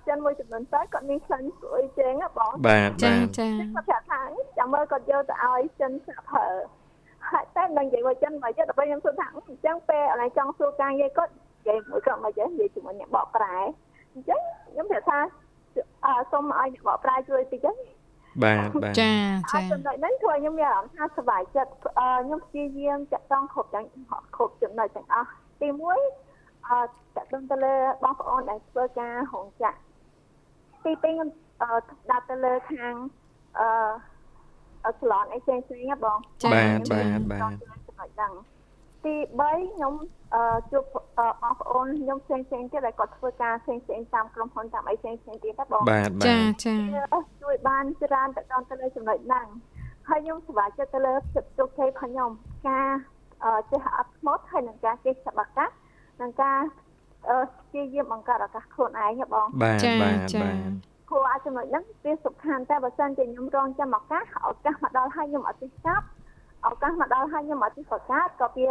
Speaker 3: ចិនមួយចំនួនទៅគាត់មានក្លិនស្អុយជើងហ៎បង
Speaker 1: បាទ
Speaker 2: ចាចា
Speaker 3: គាត់ប្រាប់ថាចាំមើលគាត់យកទៅឲ្យចិនស្រាប់ប្រើហើយតែមិននិយាយមកចិនមកយកដល់ពេលខ្ញុំសួរថាអញ្ចឹងពេលអនឡាញចង់សួរការងារគាត់និយាយមួយគាត់មកចេះនិយាយជាមួយអ្នកបកប្រែអញ្ចឹងខ្ញុំប្រាប់ថាអឺសូមឲ្យអ្នកបកប្រែជួយតិចទៅ
Speaker 1: បាទបាទ
Speaker 2: ចាចា
Speaker 3: ចំណុចហ្នឹងធ្វើខ្ញុំមានអារម្មណ៍ថាសុបាយចិត្តខ្ញុំព្យាយាមចាក់ចង់គ្រប់ទាំងគ្រប់ចំណុចទាំងអស់ ទី1អឺតើទៅលើបងប្អូនដែលធ្វើការរោងចក្រទី2ខ្ញុំដាក់ទៅលើខាងអឺសាឡនអីផ្សេងផ្សេងបង
Speaker 1: បាទបាទបាទ
Speaker 3: ចំណុចហ្នឹងទី3ខ្ញុំអឺជួបបងប្អូនខ្ញុំផ្សេងផ្សេងទៀតដែលគាត់ធ្វើការផ្សេងផ្សេងតាមក្រុមហ៊ុនតាមអីផ្សេងផ្សេងទៀតណាបង
Speaker 1: បាទ
Speaker 2: ចាចា
Speaker 3: ជួយបានច្រើនទៅដល់ទៅលើចំណុចហ្នឹងហើយខ្ញុំសប្បាយចិត្តទៅលើភាពជោគជ័យរបស់ខ្ញុំការ ចេះអត់ស្មត់ហើយនឹងការចេះច្បាប់អាកាសនឹងការព្យាយាមបង្កើតឱកាសខ្លួនឯងបង
Speaker 1: បាទបាទបាទ
Speaker 3: ព្រោះអាចចំណុចហ្នឹងវាសំខាន់តែបើសិនជាខ្ញុំរងចាំឱកាសឱកាសមកដល់ហើយខ្ញុំអត់ទេចាប់ឱកាសមកដល់ហើយខ្ញុំអត់ទេប្រកាសក៏វា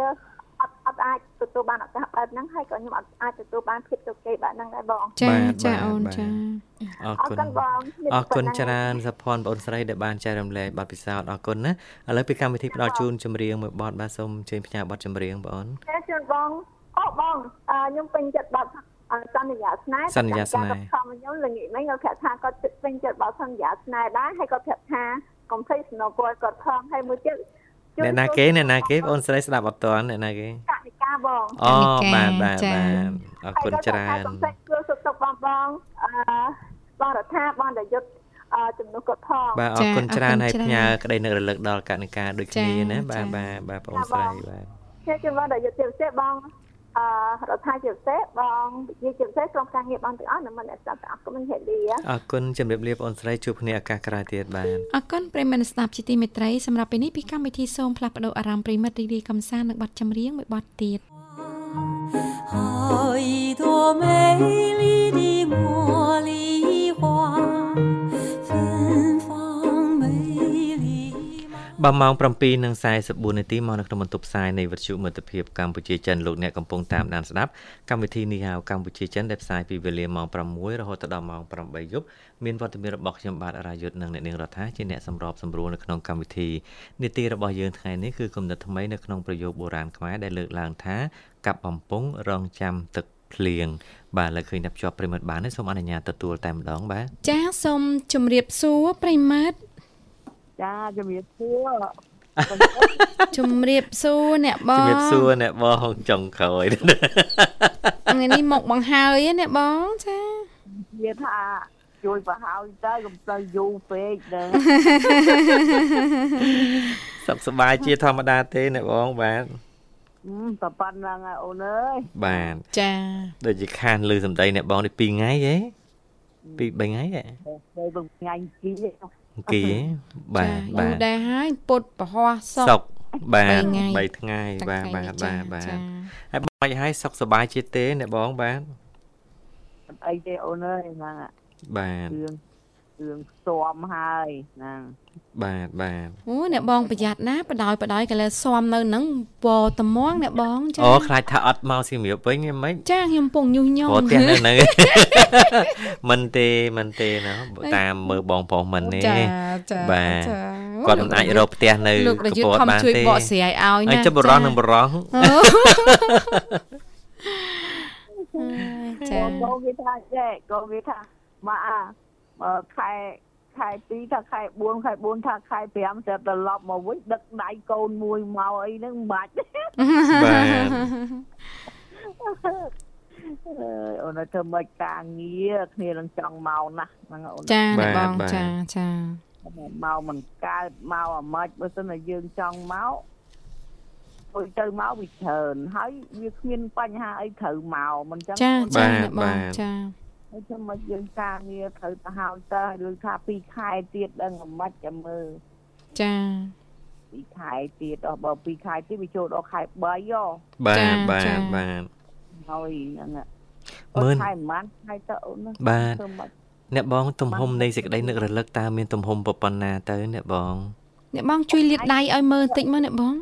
Speaker 3: អត់អត់អាចទទួលបានឱកាសបែបហ្នឹងហើយក៏ខ្ញុំអត់អាចទទួលបានភាពជោគជ័យបែបហ្នឹងដែរបង
Speaker 2: ចាចាអូនចា
Speaker 1: អរគុណបងអរគុណច្រើនសុផាន់បងស្រីដែលបានចែករំលែកបទពិសោធន៍អរគុណណាឥឡូវពីកម្មវិធីផ្ដល់ជូនចម្រៀងមួយបទបាទសូមជើញផ្ញើបទចម្រៀងបង
Speaker 3: ចាជូនបងអូបងខ្ញុំពេញចិត្តបទសន្យាស្នេហ៍
Speaker 1: សន្យាស្នេហ៍
Speaker 3: ខ្ញុំល្ងាចមិញគាត់ប្រាប់ថាគាត់ពេញចិត្តបទសន្យាស្នេហ៍ដែរហើយគាត់ប្រាប់ថាកុំភ្លេចសំណពលគាត់ផងហើយមួយទៀត
Speaker 1: អ្នកណាគេអ្នកណាគេបងស្រីស្ដាប់អត់ទាន់អ្នកណាគេ
Speaker 3: កនិកាបង
Speaker 1: អូបាទបាទបាទអរគុណច្រើន
Speaker 3: សូមសេចគ្រូសុខទុក្ខបងបងអឺបងរដ្ឋាបងដយុទ្ធអឺជំនួសគាត់ផង
Speaker 1: បាទអរគុណច្រើនហើយផ្ញើក្តីនឹករលឹកដល់កនិកាដូចគ្នាណាបាទបាទបាទបងស្រីបាទ
Speaker 3: ខ្ញុំជម្រាបដល់យុទ្ធជាពិសេសបង អឺរដ្ឋាភិបាលបងជាជាពិសេសក្រុមការងារបងទាំងអស់នៅមិនអ្នកស្ដាប់ទាំងអស់ក៏មិនហេតុលា
Speaker 1: អរគុណជំរាបលាបងស្រីជួបគ្នាឱកាសក្រោយទៀតបាទ
Speaker 2: អរគុណប្រិមមស្ដាប់ជាទីមេត្រីសម្រាប់ពេលនេះពីកម្មវិធីសូមផ្លាស់ប្ដូរអារម្មណ៍ប្រិមិត្តរីករាយកំសាន្តនឹងបទចម្រៀងមួយបទទៀត
Speaker 4: ហើយទោមេលីឌីមួលីហួ
Speaker 1: បើម៉ោង7:44នាទីមកនៅក្នុងបន្ទប់ផ្សាយនៃវិទ្យុមិត្តភាពកម្ពុជាចិនលោកអ្នកកំពុងតាមដានស្ដាប់កម្មវិធីនេះហៅកម្ពុជាចិនដែលផ្សាយពីវេលាម៉ោង6រហូតដល់ម៉ោង8យប់មានវត្តមានរបស់ខ្ញុំបាទរាយុទ្ធនិងអ្នកនាងរដ្ឋាជាអ្នកសម្របសម្រួលនៅក្នុងកម្មវិធីនីតិរបស់យើងថ្ងៃនេះគឺគំនិតថ្មីនៅក្នុងប្រយោគបុរាណខ្មែរដែលលើកឡើងថាកាប់បំពង់រងចាំទឹកភ្លៀងបាទលើឃើញតែភ្ជាប់ប្រិមិត្តបានសូមអនុញ្ញាតទទួលតែម្ដងបាទ
Speaker 2: ចាសូមជម្រាបសួរប្រិមិត្ត
Speaker 5: ចាជំរាបសួរ
Speaker 2: ជំរាបសួរអ្នកបង
Speaker 1: ជំរាបសួរអ្នកបងចុងក្រោយ
Speaker 2: ថ្ងៃនេះមកបង្ហើយអ្នកបងចា
Speaker 5: និយាយថាជួយបង្ហើយទៅកុំទៅយូរពេកទៅ
Speaker 1: សុខសប្បាយជាធម្មតាទេអ្នកបងបាទ
Speaker 5: តែប៉ុណ្្នឹងអូនអើយ
Speaker 1: បាទ
Speaker 2: ចា
Speaker 1: ដូចជាខានលឺសំដីអ្នកបងនេះ2ថ្ងៃហ៎ពី3ថ្ងៃហ៎
Speaker 5: ទៅថ្ងៃទី
Speaker 1: គេបាទ
Speaker 2: បាទដែរហើយពុតប្រហោះសុ
Speaker 1: កបាទ3ថ្ងៃបាទបាទបាទបាទហើយមិនហើយសុខសប្បាយជាទេអ្នកបងបាទ
Speaker 5: អត់អីទេអូនអើយហ្នឹង
Speaker 1: បាទ
Speaker 5: រឿង រឿងស្ទាំហើយហ្នឹង
Speaker 1: បាទបាទ
Speaker 2: អូអ្នកបងប្រយ័ត្នណាបដ ாய் បដ ாய் កលែស៊ាំនៅហ្នឹងពតមងអ្នកបង
Speaker 1: ចាអូខ្លាចថាអត់មកសៀមរាបវិញមិន
Speaker 2: ចាខ្ញុំពងញុះញង់
Speaker 1: ព្រោះផ្ទះនៅហ្នឹងមិនទេមិនទេណាតាមមើលបងប្រុសមិនទេ
Speaker 2: ចាចា
Speaker 1: បាទគាត់មិនអាចរកផ្ទះនៅ
Speaker 2: កពតបានទេជួយបកស្រាយឲ្យណា
Speaker 1: ចាំបរោះនឹងបរោះ
Speaker 5: ចាកូនវាថាចេះកូនវាថាមក ខែខែ2ថាខែ4ខែ4ថាខែ5ទៅត្រឡប់មកវិញដឹកដៃកូនមួយមកអីហ្នឹងមិនបាច់
Speaker 1: បាទ
Speaker 5: អូនធ្វើមិនការងារគ្នានឹងចង់មកណាស់ហ្នឹងអូន
Speaker 2: ចាបងចាចា
Speaker 5: មកមិនកើតមកអាម៉េចបើសិនតែយើងចង់មកទៅទៅមកវាច្រើនហើយវាគ្មានបញ្ហាអីត្រូវមកមិនចឹង
Speaker 2: ចាចាបងចា
Speaker 5: ហើយចាំមកយើងការងារត្រូវទៅហើយទៅឬថា2ខែទៀតដឹងអាម៉េចចាំមើល
Speaker 2: ចា
Speaker 5: 2ខែទៀតអស់បើ2ខែទៀតវាចូលដល់ខែ3ហ៎
Speaker 1: បាទបាទបាទ
Speaker 5: ហើយហ្នឹង
Speaker 1: មើល
Speaker 5: ខែប៉ុន្មានខែទៅអូន
Speaker 1: បាទអ្នកបង ទំហំនៃសេចក្តីនឹករលឹកតើមានទំហំប៉ុណ្ណាទៅអ្នកបង
Speaker 2: អ្នកបងជួយលាតដៃឲ្យមើលបន្តិចមើលអ្នកបង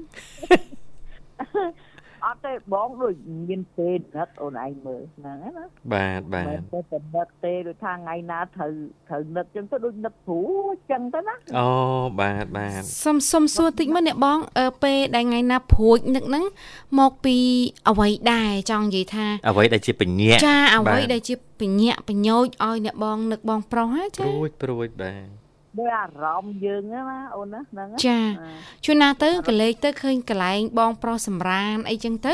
Speaker 5: អ ត់ទេបងដូចមានពេលនឹកអូនឯងមើលហ្នឹងណា
Speaker 1: បាទបាទ
Speaker 5: មិនទៅតែនឹកទេដូចថាថ្ងៃណាត្រូវត្រូវនឹកចឹងទៅដូចនឹកព្រោះចឹងទៅណា
Speaker 1: អូបាទបាទ
Speaker 2: សុំសុំសួរតិចមើលអ្នកបងអឺពេលដែលថ្ងៃណាព្រួចនឹកហ្នឹងមកពីអ្វីដែរចង់និយាយថា
Speaker 1: អ្វីដែលជាបញ្ញា
Speaker 2: ចាអ្វីដែលជាបញ្ញាបញោចឲ្យអ្នកបងនឹកបងប្រុសហ៎ចា
Speaker 1: ព្រួចព្រួចបាទ
Speaker 5: ដោយអារម្មណ៍យើងណាអូនណាហ្នឹង
Speaker 2: ចាជួនណាទៅកលេចទៅឃើញកន្លែងបងប្រុសសម្រានអីចឹងទៅ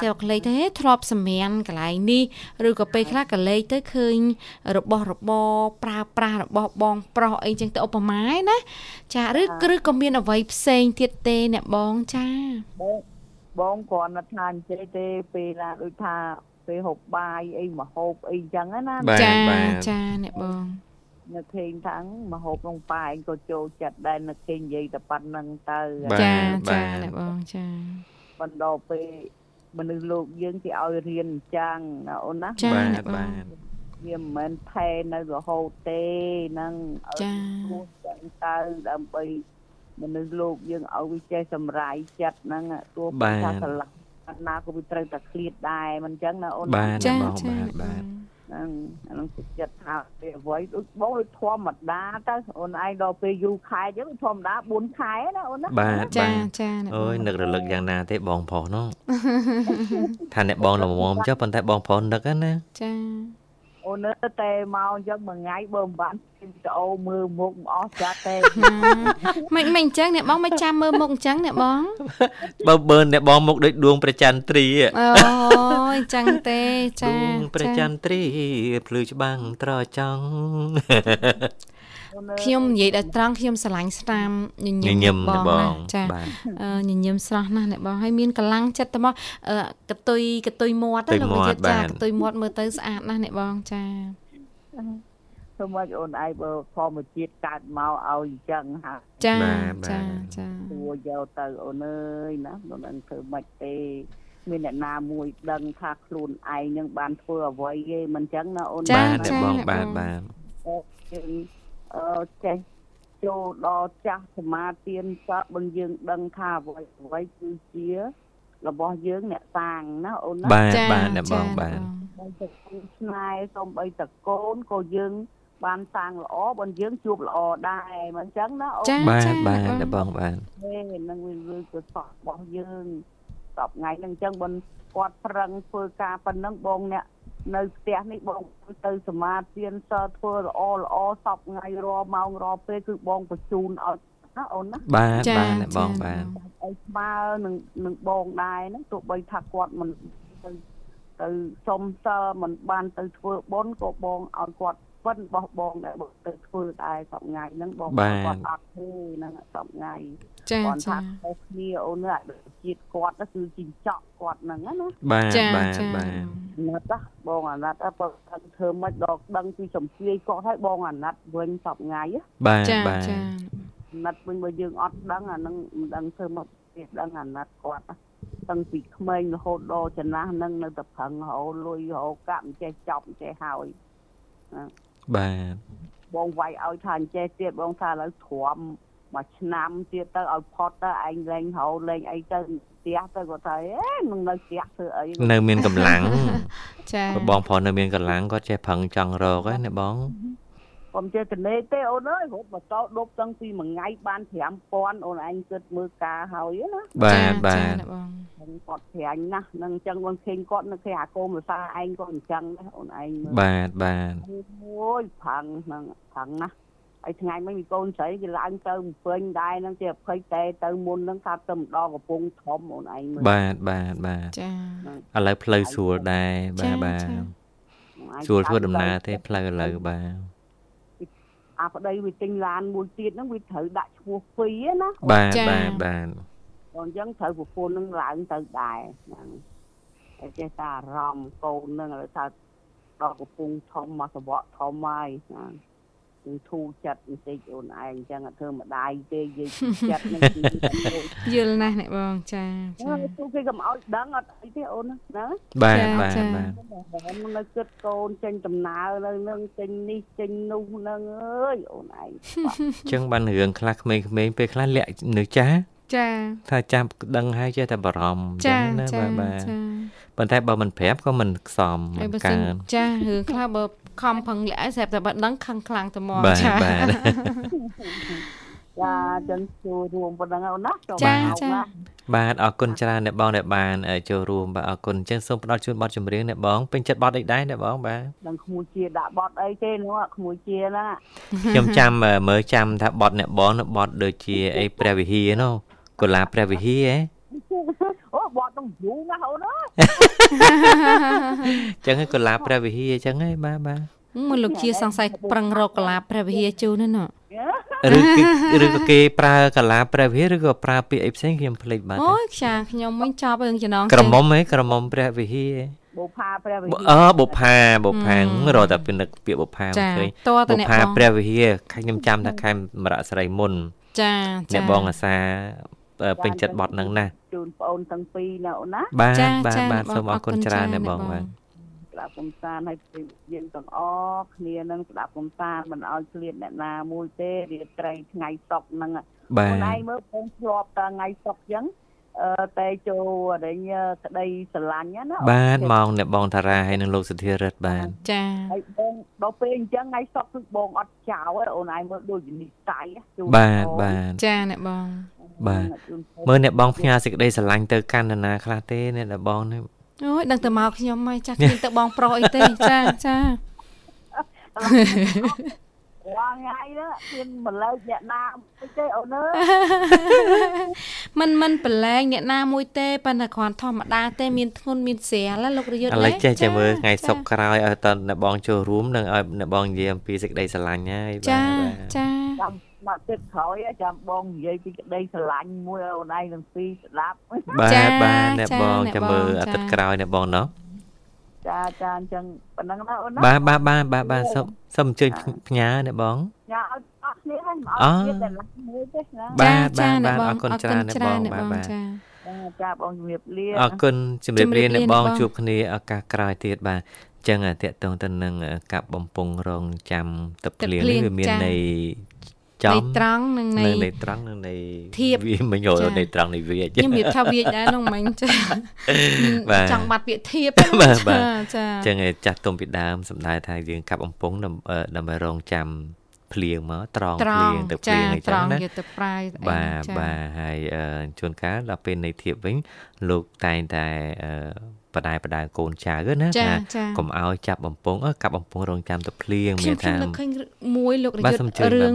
Speaker 2: សែកលេចទៅធ្លាប់សម្រានកន្លែងនេះឬក៏ពេលខ្លះកលេចទៅឃើញរបស់របរប្រើប្រាស់របស់បងប្រុសអីចឹងទៅឧបមាណាចាឬឬក៏មានអ្វីផ្សេងទៀតទេអ្នកបងចា
Speaker 5: បងបងគ្រាន់តែថាអញ្ចេះទេពេលណាដូចថាពេលហូបបាយអីមកហូបអីចឹងណា
Speaker 2: ចាចាអ្នកបង
Speaker 5: នៅឃើញថាមហូបក្នុងប៉ែងក៏ចូលចិត្តដែរនៅឃើញនិយាយតែប៉ុណ្្នឹងទៅ
Speaker 2: ចាចាអ្នកបងចា
Speaker 5: បណ្ដោពេលមនុស្សលោកយើងគេឲ្យរៀនអញ្ចឹងណាអូនណា
Speaker 1: បាទបាទ
Speaker 5: បវាមិនមែនថែនៅរហូតទេហ្នឹង
Speaker 2: ចា
Speaker 5: ព្រោះចឹងទៅដើម្បីមនុស្សលោកយើងឲ្យវាចេះសម្រាយចិត្តហ្នឹងទោះ
Speaker 1: ថាស្រ
Speaker 5: ឡាញ់ណាក៏វាត្រូវតែឃ្លាតដែរមិនអញ្ចឹងណាអូន
Speaker 1: បាទចាបាទបាទ
Speaker 5: ហ្នឹងអានឹងចិត្តថាពេលអ្វីដូចបងដូចធម្មតាទៅអូនឯងដល់ពេលយូរខែអញ្ចឹងធម្មតា4ខែណាអូនណា
Speaker 1: បាទ
Speaker 2: ចាចា
Speaker 1: អូយនឹករលឹកយ៉ាងណាទេបងប្រុសនោះថាអ្នកបងល្មមចុះប៉ុន្តែបងប្រុសនឹកណា
Speaker 2: ចា
Speaker 5: អូននៅតែមកអញ្ចឹងមួយថ្ងៃបើមិនបានវីដេអូមើលមុខមិនអស់ចាត់ទេ
Speaker 2: មិនមិនអញ្ចឹងអ្នកបងមិនចាំមើលមុខអញ្ចឹងអ្នកបង
Speaker 1: បើបើអ្នកបងមុខដូចដួងប្រច័ន្ទ្រី
Speaker 2: អូយអញ្ចឹងទេចាដួង
Speaker 1: ប្រច័ន្ទ្រីភ្លឺច្បាំងត្រចង់
Speaker 2: ខ្ញុំនិយាយដល់ត្រង់ខ្ញុំស្រឡាញ់ស្នាមញញឹមបងចាញញឹមស្រស់ណាស់អ្នកបងហើយមានកម្លាំងចិត្តទៅមកកតុយកតុយមាត់
Speaker 1: ទៅលោកវិ
Speaker 2: ចាកតុយមាត់មើលទៅស្អាតណាស់អ្នកបងចា
Speaker 5: សូមឲ្យអូនឯងបើធម្មជាតិកើតមកឲ្យអញ្ចឹងហា
Speaker 2: ចាចាចា
Speaker 5: ទួយកទៅអូនអើយណាមិនដឹងធ្វើម៉េចទេមានអ្នកណាមួយដឹងថាខ្លួនឯងនឹងបានធ្វើអ្វីទេមិនអញ្ចឹងណាអូន
Speaker 1: បាទបងបាទបាទ
Speaker 5: អូយើងអឺ ចេះចូលដល់ចាស់សមាទានសក់បងយើងដឹងថាអ្វីអ្វីគឺជារបស់យើងអ្នកសាងណាអូនណា
Speaker 1: បាទបាទអ្នកបងបាទ
Speaker 5: បងទៅឆ្នៃសូម្បីតកូនក៏យើង បានសាងល្អបងយើងជួបល្អដែរមិនអញ្ចឹងណាអូ
Speaker 1: នបាទបាទអ្នកបងបាទ
Speaker 5: ទេនឹងវាគឺសក់របស់យើងសពថ្ងៃហ្នឹងអញ្ចឹងបងគាត់ប្រឹងធ្វើការប៉ុណ្ណឹងបងអ្នក នៅផ្ទះនេះបងទៅសមាទានសធ្វើល្អល្អសពថ្ងៃរាល់ម៉ោងរាល់ពេលគឺបងបញ្ជូនឲ្យណាអូនណា
Speaker 1: បាទបាទបងបាទ
Speaker 5: ឲ្យស្មើនឹងនឹងបងដែរហ្នឹងទោះបីថាគាត់មិនទៅទៅសុំសិលមិនបានទៅធ្វើបុណ្យក៏បងឲ្យគាត់ ពិនបោះបងដែលបងទៅធ្វើដែរសប្ងាយហ្នឹងបងគាត់អត់ទេហ្នឹងសប្ងាយ
Speaker 2: ចាចា
Speaker 5: គាត់ថាគ្នាអូននេះជាតិគាត់គឺជីងចក់គាត់ហ្នឹងណា
Speaker 1: បាទបាទបាទ
Speaker 5: ណាត់ណាបងអាណត្តិបើធ្វើមិនដល់ដឹងពីសំភាយគាត់ឲ្យបងអាណត្តិវិញសប្ងាយ
Speaker 1: បាទបាទ
Speaker 2: ចា
Speaker 5: អាណត្តិវិញបើយើងអត់ដឹងអាហ្នឹងមិនដឹងធ្វើមកវាដឹងអាណត្តិគាត់តាំងពីក្មេងរហូតដល់ចំណាស់ហ្នឹងនៅតែប្រឹងរហូតលុយរហូតកាក់មិនចេះចប់មិនចេះហើយ
Speaker 1: បាទ
Speaker 5: បងវាយឲ្យថាអញ្ចេះទៀតបងថាឥឡូវទ្រាំមួយឆ្នាំទៀតទៅឲ្យផុតទៅឯងលេងហៅលេងអីទៅផ្ទះទៅគាត់ថាអេនឹងនៅផ្ទះធ្វើអី
Speaker 1: នៅមានកម្លាំង
Speaker 2: ចា
Speaker 1: បងប្រុសនៅមានកម្លាំងគាត់ចេះប្រឹងចង់រកហ្នឹងណាបង
Speaker 5: កុំចេះតនេទេអូនអើយរត់ម៉ូតូដប់តាំងពីមួយថ្ងៃបាន5000អូនឯងគិតមើលការហើយណា
Speaker 1: បាទបាទ
Speaker 5: បងគាត់ប្រាញ់ណាស់នឹងអញ្ចឹងបងឃើញគាត់នៅគេអាកូនភាសាឯងក៏អញ្ចឹងដែរអូនឯង
Speaker 1: បាទបាទ
Speaker 5: អូយផឹងហ្នឹងផឹងណាស់ហើយថ្ងៃមិញមីកូនស្រីគេឡើងទៅពេញដែរហ្នឹងគេ20តែទៅមុនហ្នឹងថាទៅម្ដងកំពង់ធំអូនឯងមើល
Speaker 1: បាទបាទបាទ
Speaker 2: ចា
Speaker 1: ឥឡូវផ្លូវស្រួលដែរបាទបាទស្រួលធ្វើដំណើរទេផ្លូវឥឡូវបាទ
Speaker 5: អាប្តីវាទិញឡានមួយទៀតហ្នឹងវាត្រូវដាក់ឈ្មោះពីរណា
Speaker 1: បាទបាទបាទ
Speaker 5: អញ្ចឹងត្រូវប្រពន្ធនឹងឡើងទៅដែរហ្នឹងតែចេះតែអារម្មណ៍កូននឹងឲ្យថាដល់កំពុងធំមកសវៈធំហើយណាគឺ ធូរចិត្តបន្តិចអូនឯងអញ្ចឹងអត់ធ្វើម្ដាយទេនិយាយចិត្តនឹង
Speaker 2: យល់ណាស់អ្នកបងចា
Speaker 5: ចាទូគេកុំឲ្យដឹងអត់អីទេអូនណា
Speaker 1: បាទបាទបាទ
Speaker 5: នៅគិតកូនចេញដំណើរនៅនឹងចេញនេះចេញនោះនឹងអើយអូនឯងអ
Speaker 1: ញ្ចឹងបានរឿងខ្លះក្មេងៗពេលខ្លះលាក់នៅចាស់
Speaker 2: ចា
Speaker 1: ថាចាំដឹងហើយចេះតែបារម្ភអ
Speaker 2: ញ្ចឹងណាបាទបាទ
Speaker 1: ប៉ុន្តែបើមិនប្រាប់ក៏មិនខ្សំមិនកើ
Speaker 2: ចារឿងខ្លះបើ ខំផឹងលាក់ស្រាប់តែបាត់ដឹងខឹងខ្លាំងទៅមក
Speaker 1: ចាបាទ
Speaker 5: ចាចឹងចូលរួមប៉ុណ្ណឹងអូនណា
Speaker 2: ចាចា
Speaker 1: បាទអរគុណច្រើនអ្នកបងដែលបានចូលរួមបាទអរគុណអញ្ចឹងសូមផ្ដល់ជូនបទចម្រៀងអ្នកបងពេញចិត្តបទអីដែរអ្នកបងបាទ
Speaker 5: នឹងក្មួយជាដាក់បទអីទេនោះក្មួយជាហ្នឹង
Speaker 1: ខ្ញុំចាំមើលចាំថាបទអ្នកបងនៅបទដូចជាអីព្រះវិហារនោះកុលាព្រះវិហារហ៎
Speaker 5: អូបត់ នឹងយូរណាស់អូនអើយ
Speaker 1: ចឹងហើយកុលាព្រះវិហារចឹងហ៎បាទបាទ
Speaker 2: មកលោកជាសង្ស័យប្រឹងរកកលាព្រះវិហារជូនណា
Speaker 1: ឬឬក៏គេប្រើកលាព្រះវិហារឬក៏ប្រើពាក្យអីផ្សេងខ្ញុំភ្លេចបាត់
Speaker 2: អូយខ្យាខ្ញុំវិញចាប់រឿងចំណង
Speaker 1: ក្រមុំហ៎ក្រមុំព្រះវិហារ
Speaker 5: បុផាព្រះវិហារ
Speaker 1: អឺបុផាបុផារត់តែពីនឹកពាក្យបុផា
Speaker 2: ឃើញ
Speaker 1: បុផាព្រះវិហារខ្ញុំចាំថាខែមរៈស្រីមុន
Speaker 2: ចា
Speaker 1: ចាអ្នកបងអាសា ពេញចិត្តបត់ហ្នឹងណា
Speaker 5: ជូនបងអូនទាំងពីរណាអូនណា
Speaker 1: បាទបាទបាទសូមអរគុណច្រើនណាបងបាទ
Speaker 5: ស្ដាប់កំសាន្តឲ្យយើងទាំងអស់គ្នានឹងស្ដាប់កំសាន្តមិនឲ្យឃ្លាតអ្នកណាមួយទេរាត្រីថ្ងៃសុកហ្នឹង
Speaker 1: បាទ
Speaker 5: ខ្លួនឯងមើលបងធ្លាប់តថ្ងៃសុកអញ្ចឹងអឺតែចូលអរិញក្តីស្រឡាញ់ណា
Speaker 1: បាទមកអ្នកបងតារាហើយនឹងលោកសុធារិទ្ធបាទ
Speaker 2: ចា
Speaker 5: ហើយបងដល់ពេលអញ្ចឹងថ្ងៃសុកគឺបងអត់ចោលអូនឯងមើលដូចនិស័យ
Speaker 1: ជួបាទបាទ
Speaker 2: ចាអ្នកបង
Speaker 1: បាទមើលអ្នកបងផ្ញើសេចក្តីស្រឡាញ់ទៅកាន់នរណាខ្លះទេអ្នកបងនេះ
Speaker 2: អូយដឹងតែមកខ្ញុំហើយចាស់គ្មានទៅបងប្រុសអីទេចាចា
Speaker 5: រាល់ថ្ងៃហ្នឹងមានម្លែកអ្នកណាមួយទេអូនអើយ
Speaker 2: មិនមិនប្រឡែងអ្នកណាមួយទេប៉ុន្តែគ្រាន់ធម្មតាទេមានធ្ងន់មានស្រាលលោករយុទ្ធឥ
Speaker 1: ឡូវចេះចាំមើលថ្ងៃសុកក្រោយឲ្យតអ្នកបងចូលរួមនឹងឲ្យអ្នកបងនិយាយអំពីសេចក្តីស្រឡាញ់ហើយ
Speaker 2: បាទចាចា
Speaker 5: ចាំ មកទឹកក្រោយចាំបងនិយាយពីក្តីស្រឡាញ់មួយអូនឯងទាំងពីរស្ដាប់
Speaker 1: បាទបាទអ្នកបងចាំមើលអាទិត្យក្រោយអ្នកបងណោះ
Speaker 5: ចាចាអញ្ចឹងប៉ុណ្ណឹងណាអូនណា
Speaker 1: បាទបាទបាទបាទបាទសូមសូមអញ្ជើញផ្ញើអ្នកបង
Speaker 5: ញ៉ាឲ្យអស់គ្នាហើយអត់ទៀតតែឡាមួយទេណា
Speaker 1: បាទបាទបាទអរគុណច្រើនអ្នកបងបាទបាទ
Speaker 5: ចាចាបងជំរាបលា
Speaker 1: អរគុណជំរាបលាអ្នកបងជួបគ្នាឱកាសក្រោយទៀតបាទចឹងតកតងទៅនឹងកាប់បំពង់រងចាំទឹកភ្លៀងនេះវាមានន័យ
Speaker 2: ចំនៃត្រង់និងនៃ
Speaker 1: នៃត្រង់និងនៃ
Speaker 2: វា
Speaker 1: មិនយកនៃត្រង់នៃវា
Speaker 2: ខ្ញុំរៀបថាវាដែរនោះមិញចាចង់បាត់វាធៀប
Speaker 1: បាទចាចឹងចាស់ទុំពីដើមសំដៅថាយើងកាប់អំពងដើម្បីរងចាំភ្លៀងមកត្រង់ភ្លៀងទៅភ្លៀងអញ្ចឹងណា
Speaker 2: ទៅប្រាយ
Speaker 1: បាទបាទហើយជួនកាលដល់ពេលនៃធៀបវិញលោកតែងតែបដាយបដាយកូនចៅណាថាកុំឲ្យចាប់បំពង់កាប់បំពង់រងចាំទៅភ្លៀង
Speaker 2: មានថាខ្ញុំឃើញមួយលោករយុទ្ធរឿង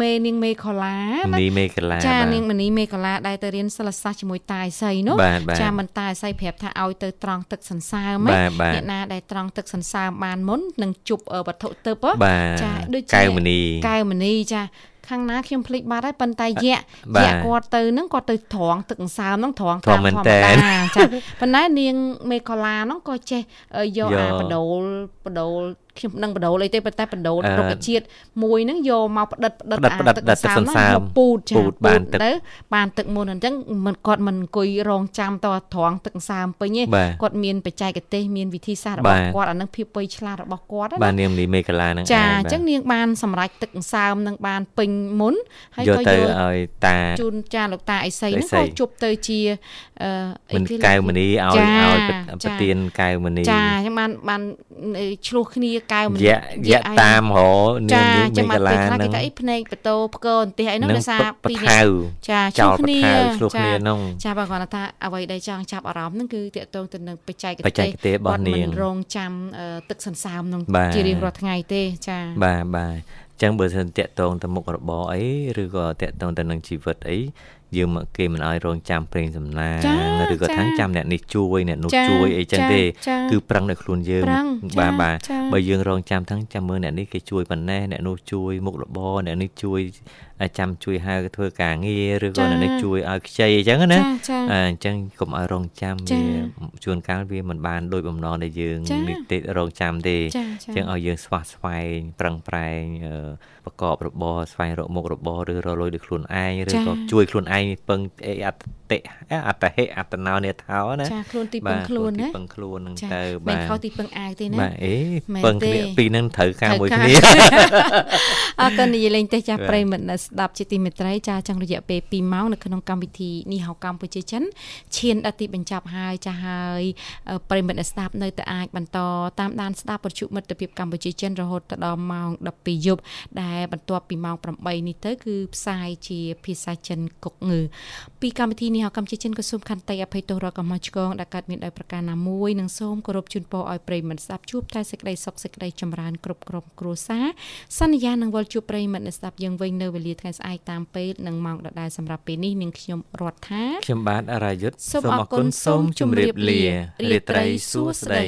Speaker 2: មេនាងមេខឡា
Speaker 1: មនីមេខឡា
Speaker 2: ចានាងមនីមេខឡាដែលទៅរៀនសិលសាស្ត្រជាមួយតាអស័យនោះចាមិនតាអស័យប្រាប់ថាឲ្យទៅត្រង់ទឹកសន្សើមអ្នកណាដែលត្រង់ទឹកសន្សើមបានមុននឹងជប់វត្ថុទឹប
Speaker 1: ចាដូចជាកៅមនី
Speaker 2: កៅមនីចាខាងណាខ្ញុំភ្លេចបាត់ហើយប៉ុន្តែយៈយៈគាត់ទៅហ្នឹងគាត់ទៅត្រង់ទឹកអង្សើមហ្នឹងត្រង់
Speaker 1: តាមធម្មតា
Speaker 2: ចាប៉ុន្តែនាងមេកូឡាហ្នឹងក៏ចេះយកអាបដូលបដូល ខ្ញុំនឹងបដូលអីទេប៉ុន្តែបដូលរុក្ខជាតិមួយហ្នឹងយកមកផ្ដិតផ្ដិត
Speaker 1: អាទឹកសន្សើម
Speaker 2: ពូតចាពូតបានទឹកទៅបានទឹកមុនអញ្ចឹងមិនគាត់មិនអង្គុយរងចាំតត្រង់ទឹកសន្សើមពេញទេគាត់មានបច្ចេកទេសមានវិធីសាស្ត្ររបស់គាត់អានឹងភាពពេញឆ្លាតរបស់គាត់
Speaker 1: បាទនាងលីមេកាឡាហ្នឹង
Speaker 2: ចាអញ្ចឹងនាងបានសម្រេចទឹកសន្សើមនឹងបានពេញមុន
Speaker 1: ហើយក៏យកទៅឲ្យតា
Speaker 2: ជូនចាលោកតាអីសីហ្នឹងក៏ជប់ទៅជា
Speaker 1: អឺមិនកៅមនីឲ្យឲ្យប្រទៀនកៅមនី
Speaker 2: ចាអញ្ចឹងបានបានឆ្លោះគ្នាកៅមនី
Speaker 1: យៈយៈតាមរ
Speaker 2: នាងនេះមេកាឡាហ្នឹងគេថាអីភ្នែកបតោផ្គរអន្ទះអីហ្នឹងដោយសារ
Speaker 1: ពីនេះ
Speaker 2: ចាឆ្លោះគ្នា
Speaker 1: ឆ្លោះគ្នាហ្នឹង
Speaker 2: ចាបើគាត់ថាអ្វីដែលចង់ចាប់អារម្មណ៍ហ្នឹងគឺតកតងទៅនឹងបច្ចេកទេស
Speaker 1: បច្ចេកទេសរបស់នាង
Speaker 2: រងចាំទឹកសន្សើមហ្នឹងជារៀងរាល់ថ្ងៃទេចា
Speaker 1: បាទបាទចឹងបើសិនតាក់តងទៅមុខរបរអីឬក៏តាក់តងទៅនឹងជីវិតអី យើងគេមិនឲ្យរងចាំប្រេងសំណាងឬក៏ថាចាំអ្នកនេះជួយអ្នកនោះជួយអីចឹងទេគឺប្រឹងដោយខ្លួនយើងបាទបាទបើយើងរងចាំទាំងចាំមើលអ្នកនេះគេជួយប៉ុណ្ណេះអ្នកនោះជួយមុខរបរអ្នកនេះជួយ ចាំជួយហៅធ្វើការងារឬក៏អ្នកនេះជួយឲ្យខ្ចីអញ្ចឹងណាអញ្ចឹងកុំឲ្យរងចាំវាជួនកាលវាមិនបានដោយបំណងដែលយើងនេះទេរងចាំទេអញ្ចឹងឲ្យយើងស្វះស្វែងប្រឹងប្រែងប្រកបរបរស្វែងរកមុខរបរឬរលួយដោយខ្លួនឯងឬក៏ជួយខ្លួនឯងពឹងអីអត្តតិអត្តហេអត្តណោនេថោណា
Speaker 2: ចាខ្លួនទីពឹងខ្លួនណា
Speaker 1: ទីពឹងខ្លួនហ្នឹងទៅ
Speaker 2: បាទមិនខុសទីពឹងអាវទេណា
Speaker 1: បាទអេពឹងគ្នាពីរហ្នឹងត្រូវការមួយគ្នា
Speaker 2: អរគុណនិយាយលេងទេចាស់ប្រិមិត្តស្ដាប់ជាទីមេត្រីចាចង់រយៈពេល2ម៉ោងនៅក្នុងកម្មវិធីនេះហៅកម្ពុជាចិនឈានដល់ទីបញ្ចប់ហើយចាស់ហើយប្រិមិត្តស្ដាប់នៅតែអាចបន្តតាមដានស្ដាប់បទជមិត្តភាពកម្ពុជាចិនរហូតដល់ម៉ោង12យប់ដែលបន្ទាប់ពីម៉ោង8នេះទៅគឺផ្សាយជាភាសាចិនកុកងើពីកម្មវិធីនេះហៅកម្ពុជាចិនក៏សូមខន្តីអភ័យទោសរកកំហុសឆ្គងដែលកើតមានដោយប្រការណាមួយនិងសូមគោរពជូនពរឲ្យប្រិមិត្តស្ដាប់ជួបតែសេចក្តីសុខសេចក្តីចម្រើនគ្រប់ក្រុមគ្រួសារសន្យានឹងវិលជួបប្រិមិត្តអ្នកស្ដាប់យើងវិញនៅវេលាថ្ងៃស្អែកតាមពេលនិងម៉ោងដដែលសម្រាប់ពេលនេះនាងខ្ញុំរដ្ឋា
Speaker 1: ខ្ញុំបាទអរាយុទ្ធ
Speaker 2: សូមអរគុណសូមជម្រាបលារាត្រីសួស្តី